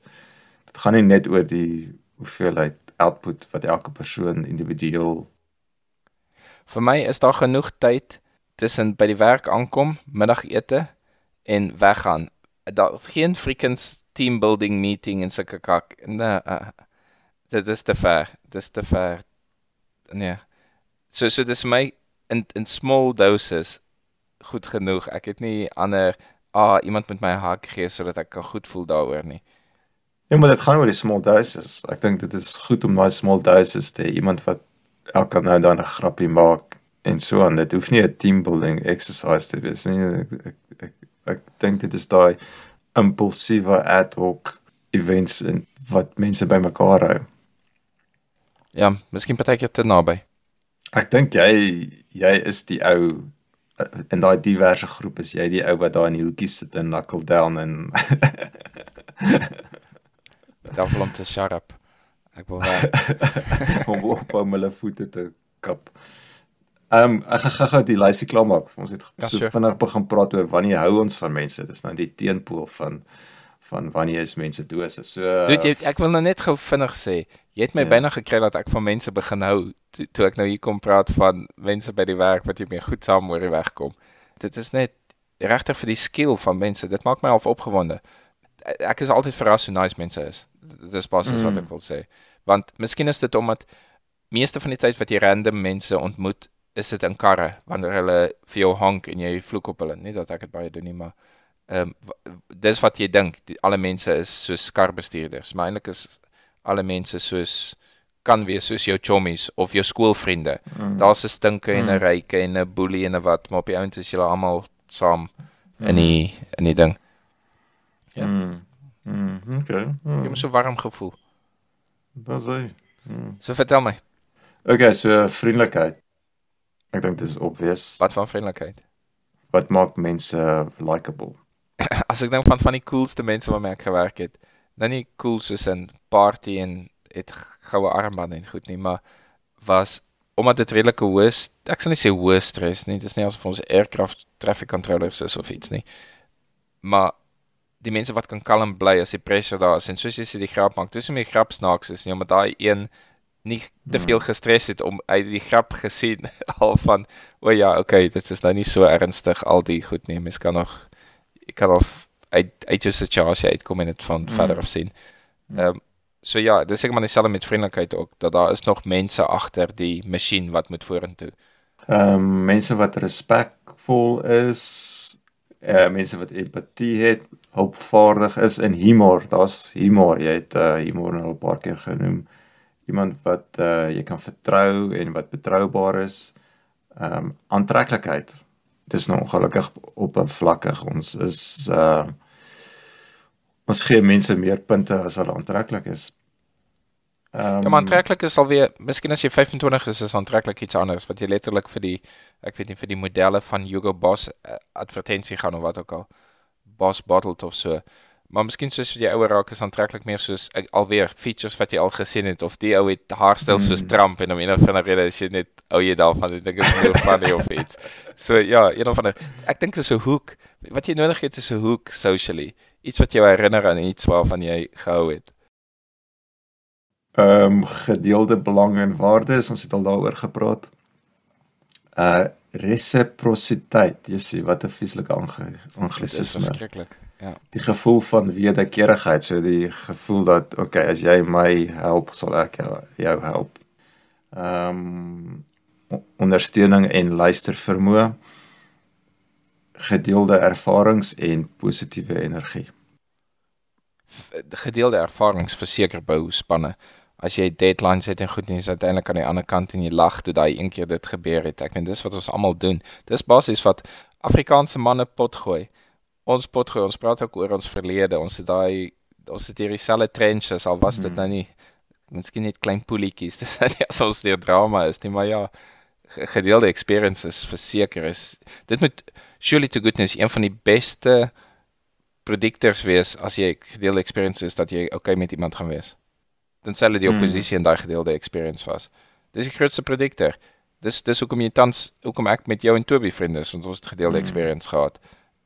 Dit gaan nie net oor die hoeveelheid output wat elke persoon individueel vir my is daar genoeg tyd tussen by die werk aankom, middagete en weggaan. Daar geen freakens team building meeting en sulke kak. Nee, uh, dit is te ver. Dit is te ver. Nee. So so dis my in in small doses goed genoeg. Ek het nie ander ah iemand met my hak gee sodat ek kan goed voel daaroor nie. Ja, maar dit gaan oor die small doses. Ek dink dit is goed om daai small doses te hê. Iemand wat elke nou dan 'n grappie maak en so aan. Dit hoef nie 'n team building exercise te wees nie. Ek ek ek, ek dink dit is daai impulsiewe ad hoc events en wat mense bymekaar hou. Ja, miskien partykeer te naby. Ek dink jy jy is die ou in daai diverse groep is jy die ou wat daar in die hoekie sit en knuckle down en Daarvoor om te shut up. Ek wil weg. om op om hulle voete te kap. Ehm um, ek gaan gou die lysie klaarmaak. Ons het Ja, so sure. vinnig begin praat oor wanneer hou ons van mense. Dis nou die teenpool van van wanneer is mense dose. So Doet jy ek wil nou net gou vinnig sê, jy het my Ja. byna gekry dat ek van mense begin hou toe, toe ek nou hier kom praat van mense by die werk wat jy mee goed saam oor die weg kom. Dit is net regtig vir die skill van mense. Dit maak my half opgewonde. Ek is altyd verras hoe nice mense is. Dis basies wat Mm. ek wil sê. Want miskien is dit omdat meeste van die tyd wat jy random mense ontmoet, is dit in karre wanneer hulle vir jou honk en jy vloek op hulle. Nie dat ek dit baie doen nie, maar ehm um, dis wat jy dink. Die, alle mense is soos karbestuurders, maar eintlik is alle mense soos kan wees soos jou chommies of jou skoolvriende. mm, Daar's 'n stinke en 'n Mm. ryke en 'n boelie en 'n wat, maar op die ount is julle almal saam in Mm. die in die ding. ja. Mm, mm, okay. Ek Mm, het so warm gevoel. Dis hy. Mm. So vertel my, Okay, so vriendelikheid. Ek dink dit is obvious. wat van vriendelikheid? wat maak mense likable? As ek dink van van die coolste mense waarmee ek gewerk het, nou nie cool soos in party en het goue armbande en goed nie, maar was omdat dit redelike hoë ek sal nie sê hoë stres nie, dis nie asof ons aircraft traffic controllers is of iets nie. Maar die mense wat kan kalm bly as die pressure daar is en soos jy sê die grap maak, dis nie meer grap snaaks is nie, omdat daai een nie te Hmm. veel gestres het om uit die grap gesien al van o ja, okay, dit is nou nie so ernstig al die goed nie. Mens kan nog jy kan of uit uit jou situasie uitkom en dit van Mm. verder af sien. Mm. Ehm um, so ja, dis seker maar dieselfde met vriendelikheid ook dat daar is nog mense agter die masjien wat moet vorentoe. Ehm um, mense wat respekvol is, eh uh, mense wat empatie het, hulpvaardig is en humor. Daar's humor. Jy het uh, humor nou al 'n paar keer genoem. Iemand wat uh, jy kan vertrou en wat betroubaar is. Ehm um, aantreklikheid. Dis nou ongelukkig oppervlakkig. Ons is uh ons gee mense meer punte as hulle aantreklik is. Ehm Ja, maar aantreklik is alweer, miskien as jy 25 is, is aantreklik iets anders wat jy letterlik vir die ek weet nie vir die modelle van Hugo Boss uh, advertensie gaan of wat ook al. Boss bottled of so. Maar miskien soos jy ouer raak is aantreklik meer soos ek, alweer features wat jy al gesien het of die ou het haarstyl soos Mm. Trump en om een of ander rede is jy net ou jy daarvan ek dink dit is meer funny of iets. So ja, een of ander ek dink dit is 'n hoek wat jy nodig het is 'n hoek socially. Iets wat jou herinner aan iets waarvan jy gehou het. Ehm um, gedeelde belange en waardes, ons het al daaroor gepraat. Uh resiprositeit, jy sien wat 'n vieslike ange- Dit is anglisisme. verskriklik. Ja. Die gevoel van wederkerigheid, so die gevoel dat okay, as jy my help, sal ek jou, help. Ehm um, ondersteuning en luistervermoë, gedeelde ervarings en positiewe energie. gedeelde ervarings verseker bou spanne. As jy deadlines het en goed nie, is uiteindelik aan die ander kant en jy lag toe daai een keer dit gebeur het. Ek meen dis wat ons almal doen. Dis basies wat Afrikaanse manne pot gooi. Ons pot gooi, ons praat ook oor ons verlede. Ons het daai ons het hierdie selfde trenches al was dit Hmm. nou nie miskien net klein poelietjies. Dis nou nie asof ons deur drama is nie, maar ja, ge- gedeelde experiences verseker is dit moet surely to goodness een van die beste predictors wees as jy gedeelde experience is dat jy okay met iemand gaan wees. Tensy hulle die Hmm. oppositie in daai gedeelde experience was. Dis die grootste predictor. Dis dis hoekom jy tans hoekom ek met jou en Toby vriende is want ons het gedeelde Hmm. experience gehad.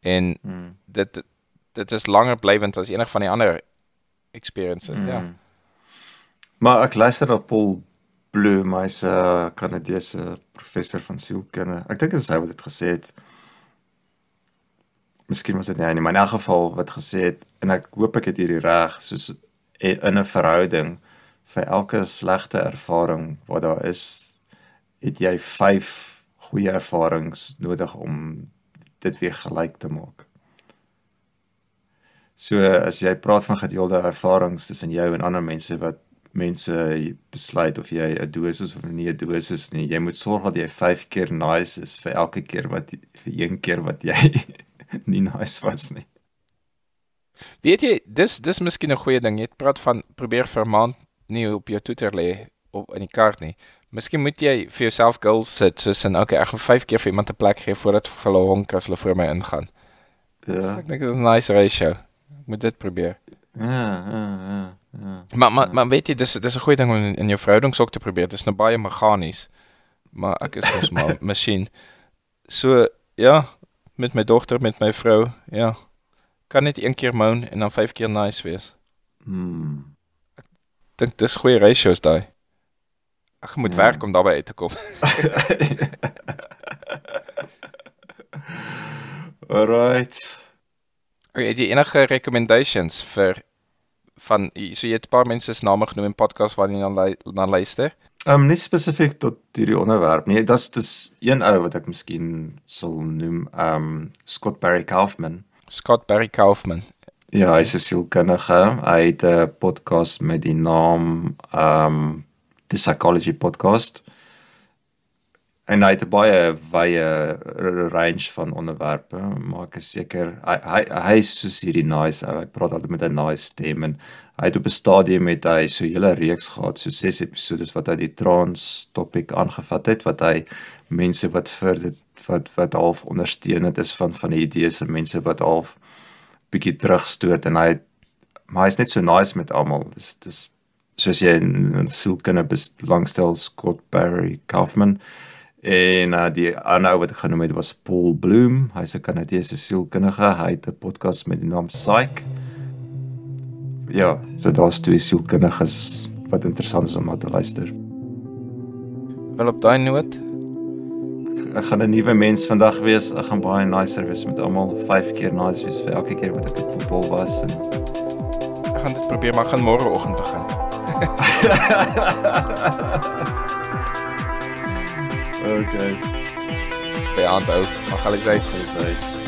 En Hmm. dit dit is langer blywend as enig van die ander experiences, ja. Mm. Maar ek luister na Paul Bloom, hy's 'n uh, Kanadese professor van sielkunde. Ek dink dit is hy wat dit gesê het. Miskien was dit nie hy nie, maar in elk geval wat gesê het en ek hoop ek het hierdie reg, soos in 'n verhouding vir elke slegte ervaring wat daar is, het jy 5 goeie ervarings nodig om dit weer gelyk te maak. So as jy praat van gedeelde ervarings tussen jou en ander mense wat mense besluit of jy 'n dosis of nie 'n dosis nie. Jy moet sorg dat jy 5 keer nice is vir elke keer wat vir een keer wat jy nie nice was nie. Weet jy, dis dis miskien 'n goeie ding. Jy praat van probeer vir 'n maand nie op jou toeter lê op in die kaart nie. Miskien moet jy vir jouself goals sit soos in okay, ek gaan 5 keer vir iemand 'n plek gee voordat hulle honk as hulle voor my ingaan. Ja. Ek dink dit is 'n nice ratio. Ek moet dit probeer. Ja, ja, ja. ja. Maar maar maar weet jy, dis dis 'n goeie ding om in, in jou verhoudings ook te probeer. Dit is nou baie meganies. Maar ek is mos maar masjien. So ja, met my dogter, met my vrou, ja. Kan net een keer moan en dan vyf keer nice wees. Hmm. Dink dis goeie ratios daai. Ek moet Ja. werk om daarbey uit te kom. Alright. Okay, het jy enige recommendations vir van so jy het 'n paar mense se name genoem in podcast waar jy na lui- na luister? Um nie spesifiek tot hierdie onderwerp nie. Dit's dis een ou wat ek miskien sal noem, um Scott Barry Kaufman. Scott Barry Kaufman. Ja, hy's 'n sielkundige. Hy het 'n podcast met die naam um The Psychology Podcast. En hy het 'n baie wye range van onderwerpe, maar ek is seker hy hy hy is soos hierdie nice ou. Hy praat altyd met 'n nice stem en hy het op 'n stadium met hy so 'n hele reeks gehad, so 6 episodes wat hy die trans topik aangevat het wat hy mense wat vir dit wat wat half ondersteunend is van van die idees en mense wat half bietjie terugstoot en hy maar hy's net so nice met almal. Dis dis soos jy in, sielkunde belangstel Scott Barry Kaufman en uh, die ander ou wat ek genoem het was Paul Bloom. Hy's 'n Kanadese sielkundige. Hy het 'n podcast met die naam Psych. Ja, so daar's twee sielkundiges wat interessant is om na te luister. Wel op daai noot, Ek gaan 'n nuwe mens vandag wees. Ek gaan baie nicer wees met almal. 5 keer nice wees vir elke keer wat ek op voetbal was en ek gaan dit probeer, maar gaan môreoggend begin. Okay. By aand ook. Mag alles uit. Dis hy.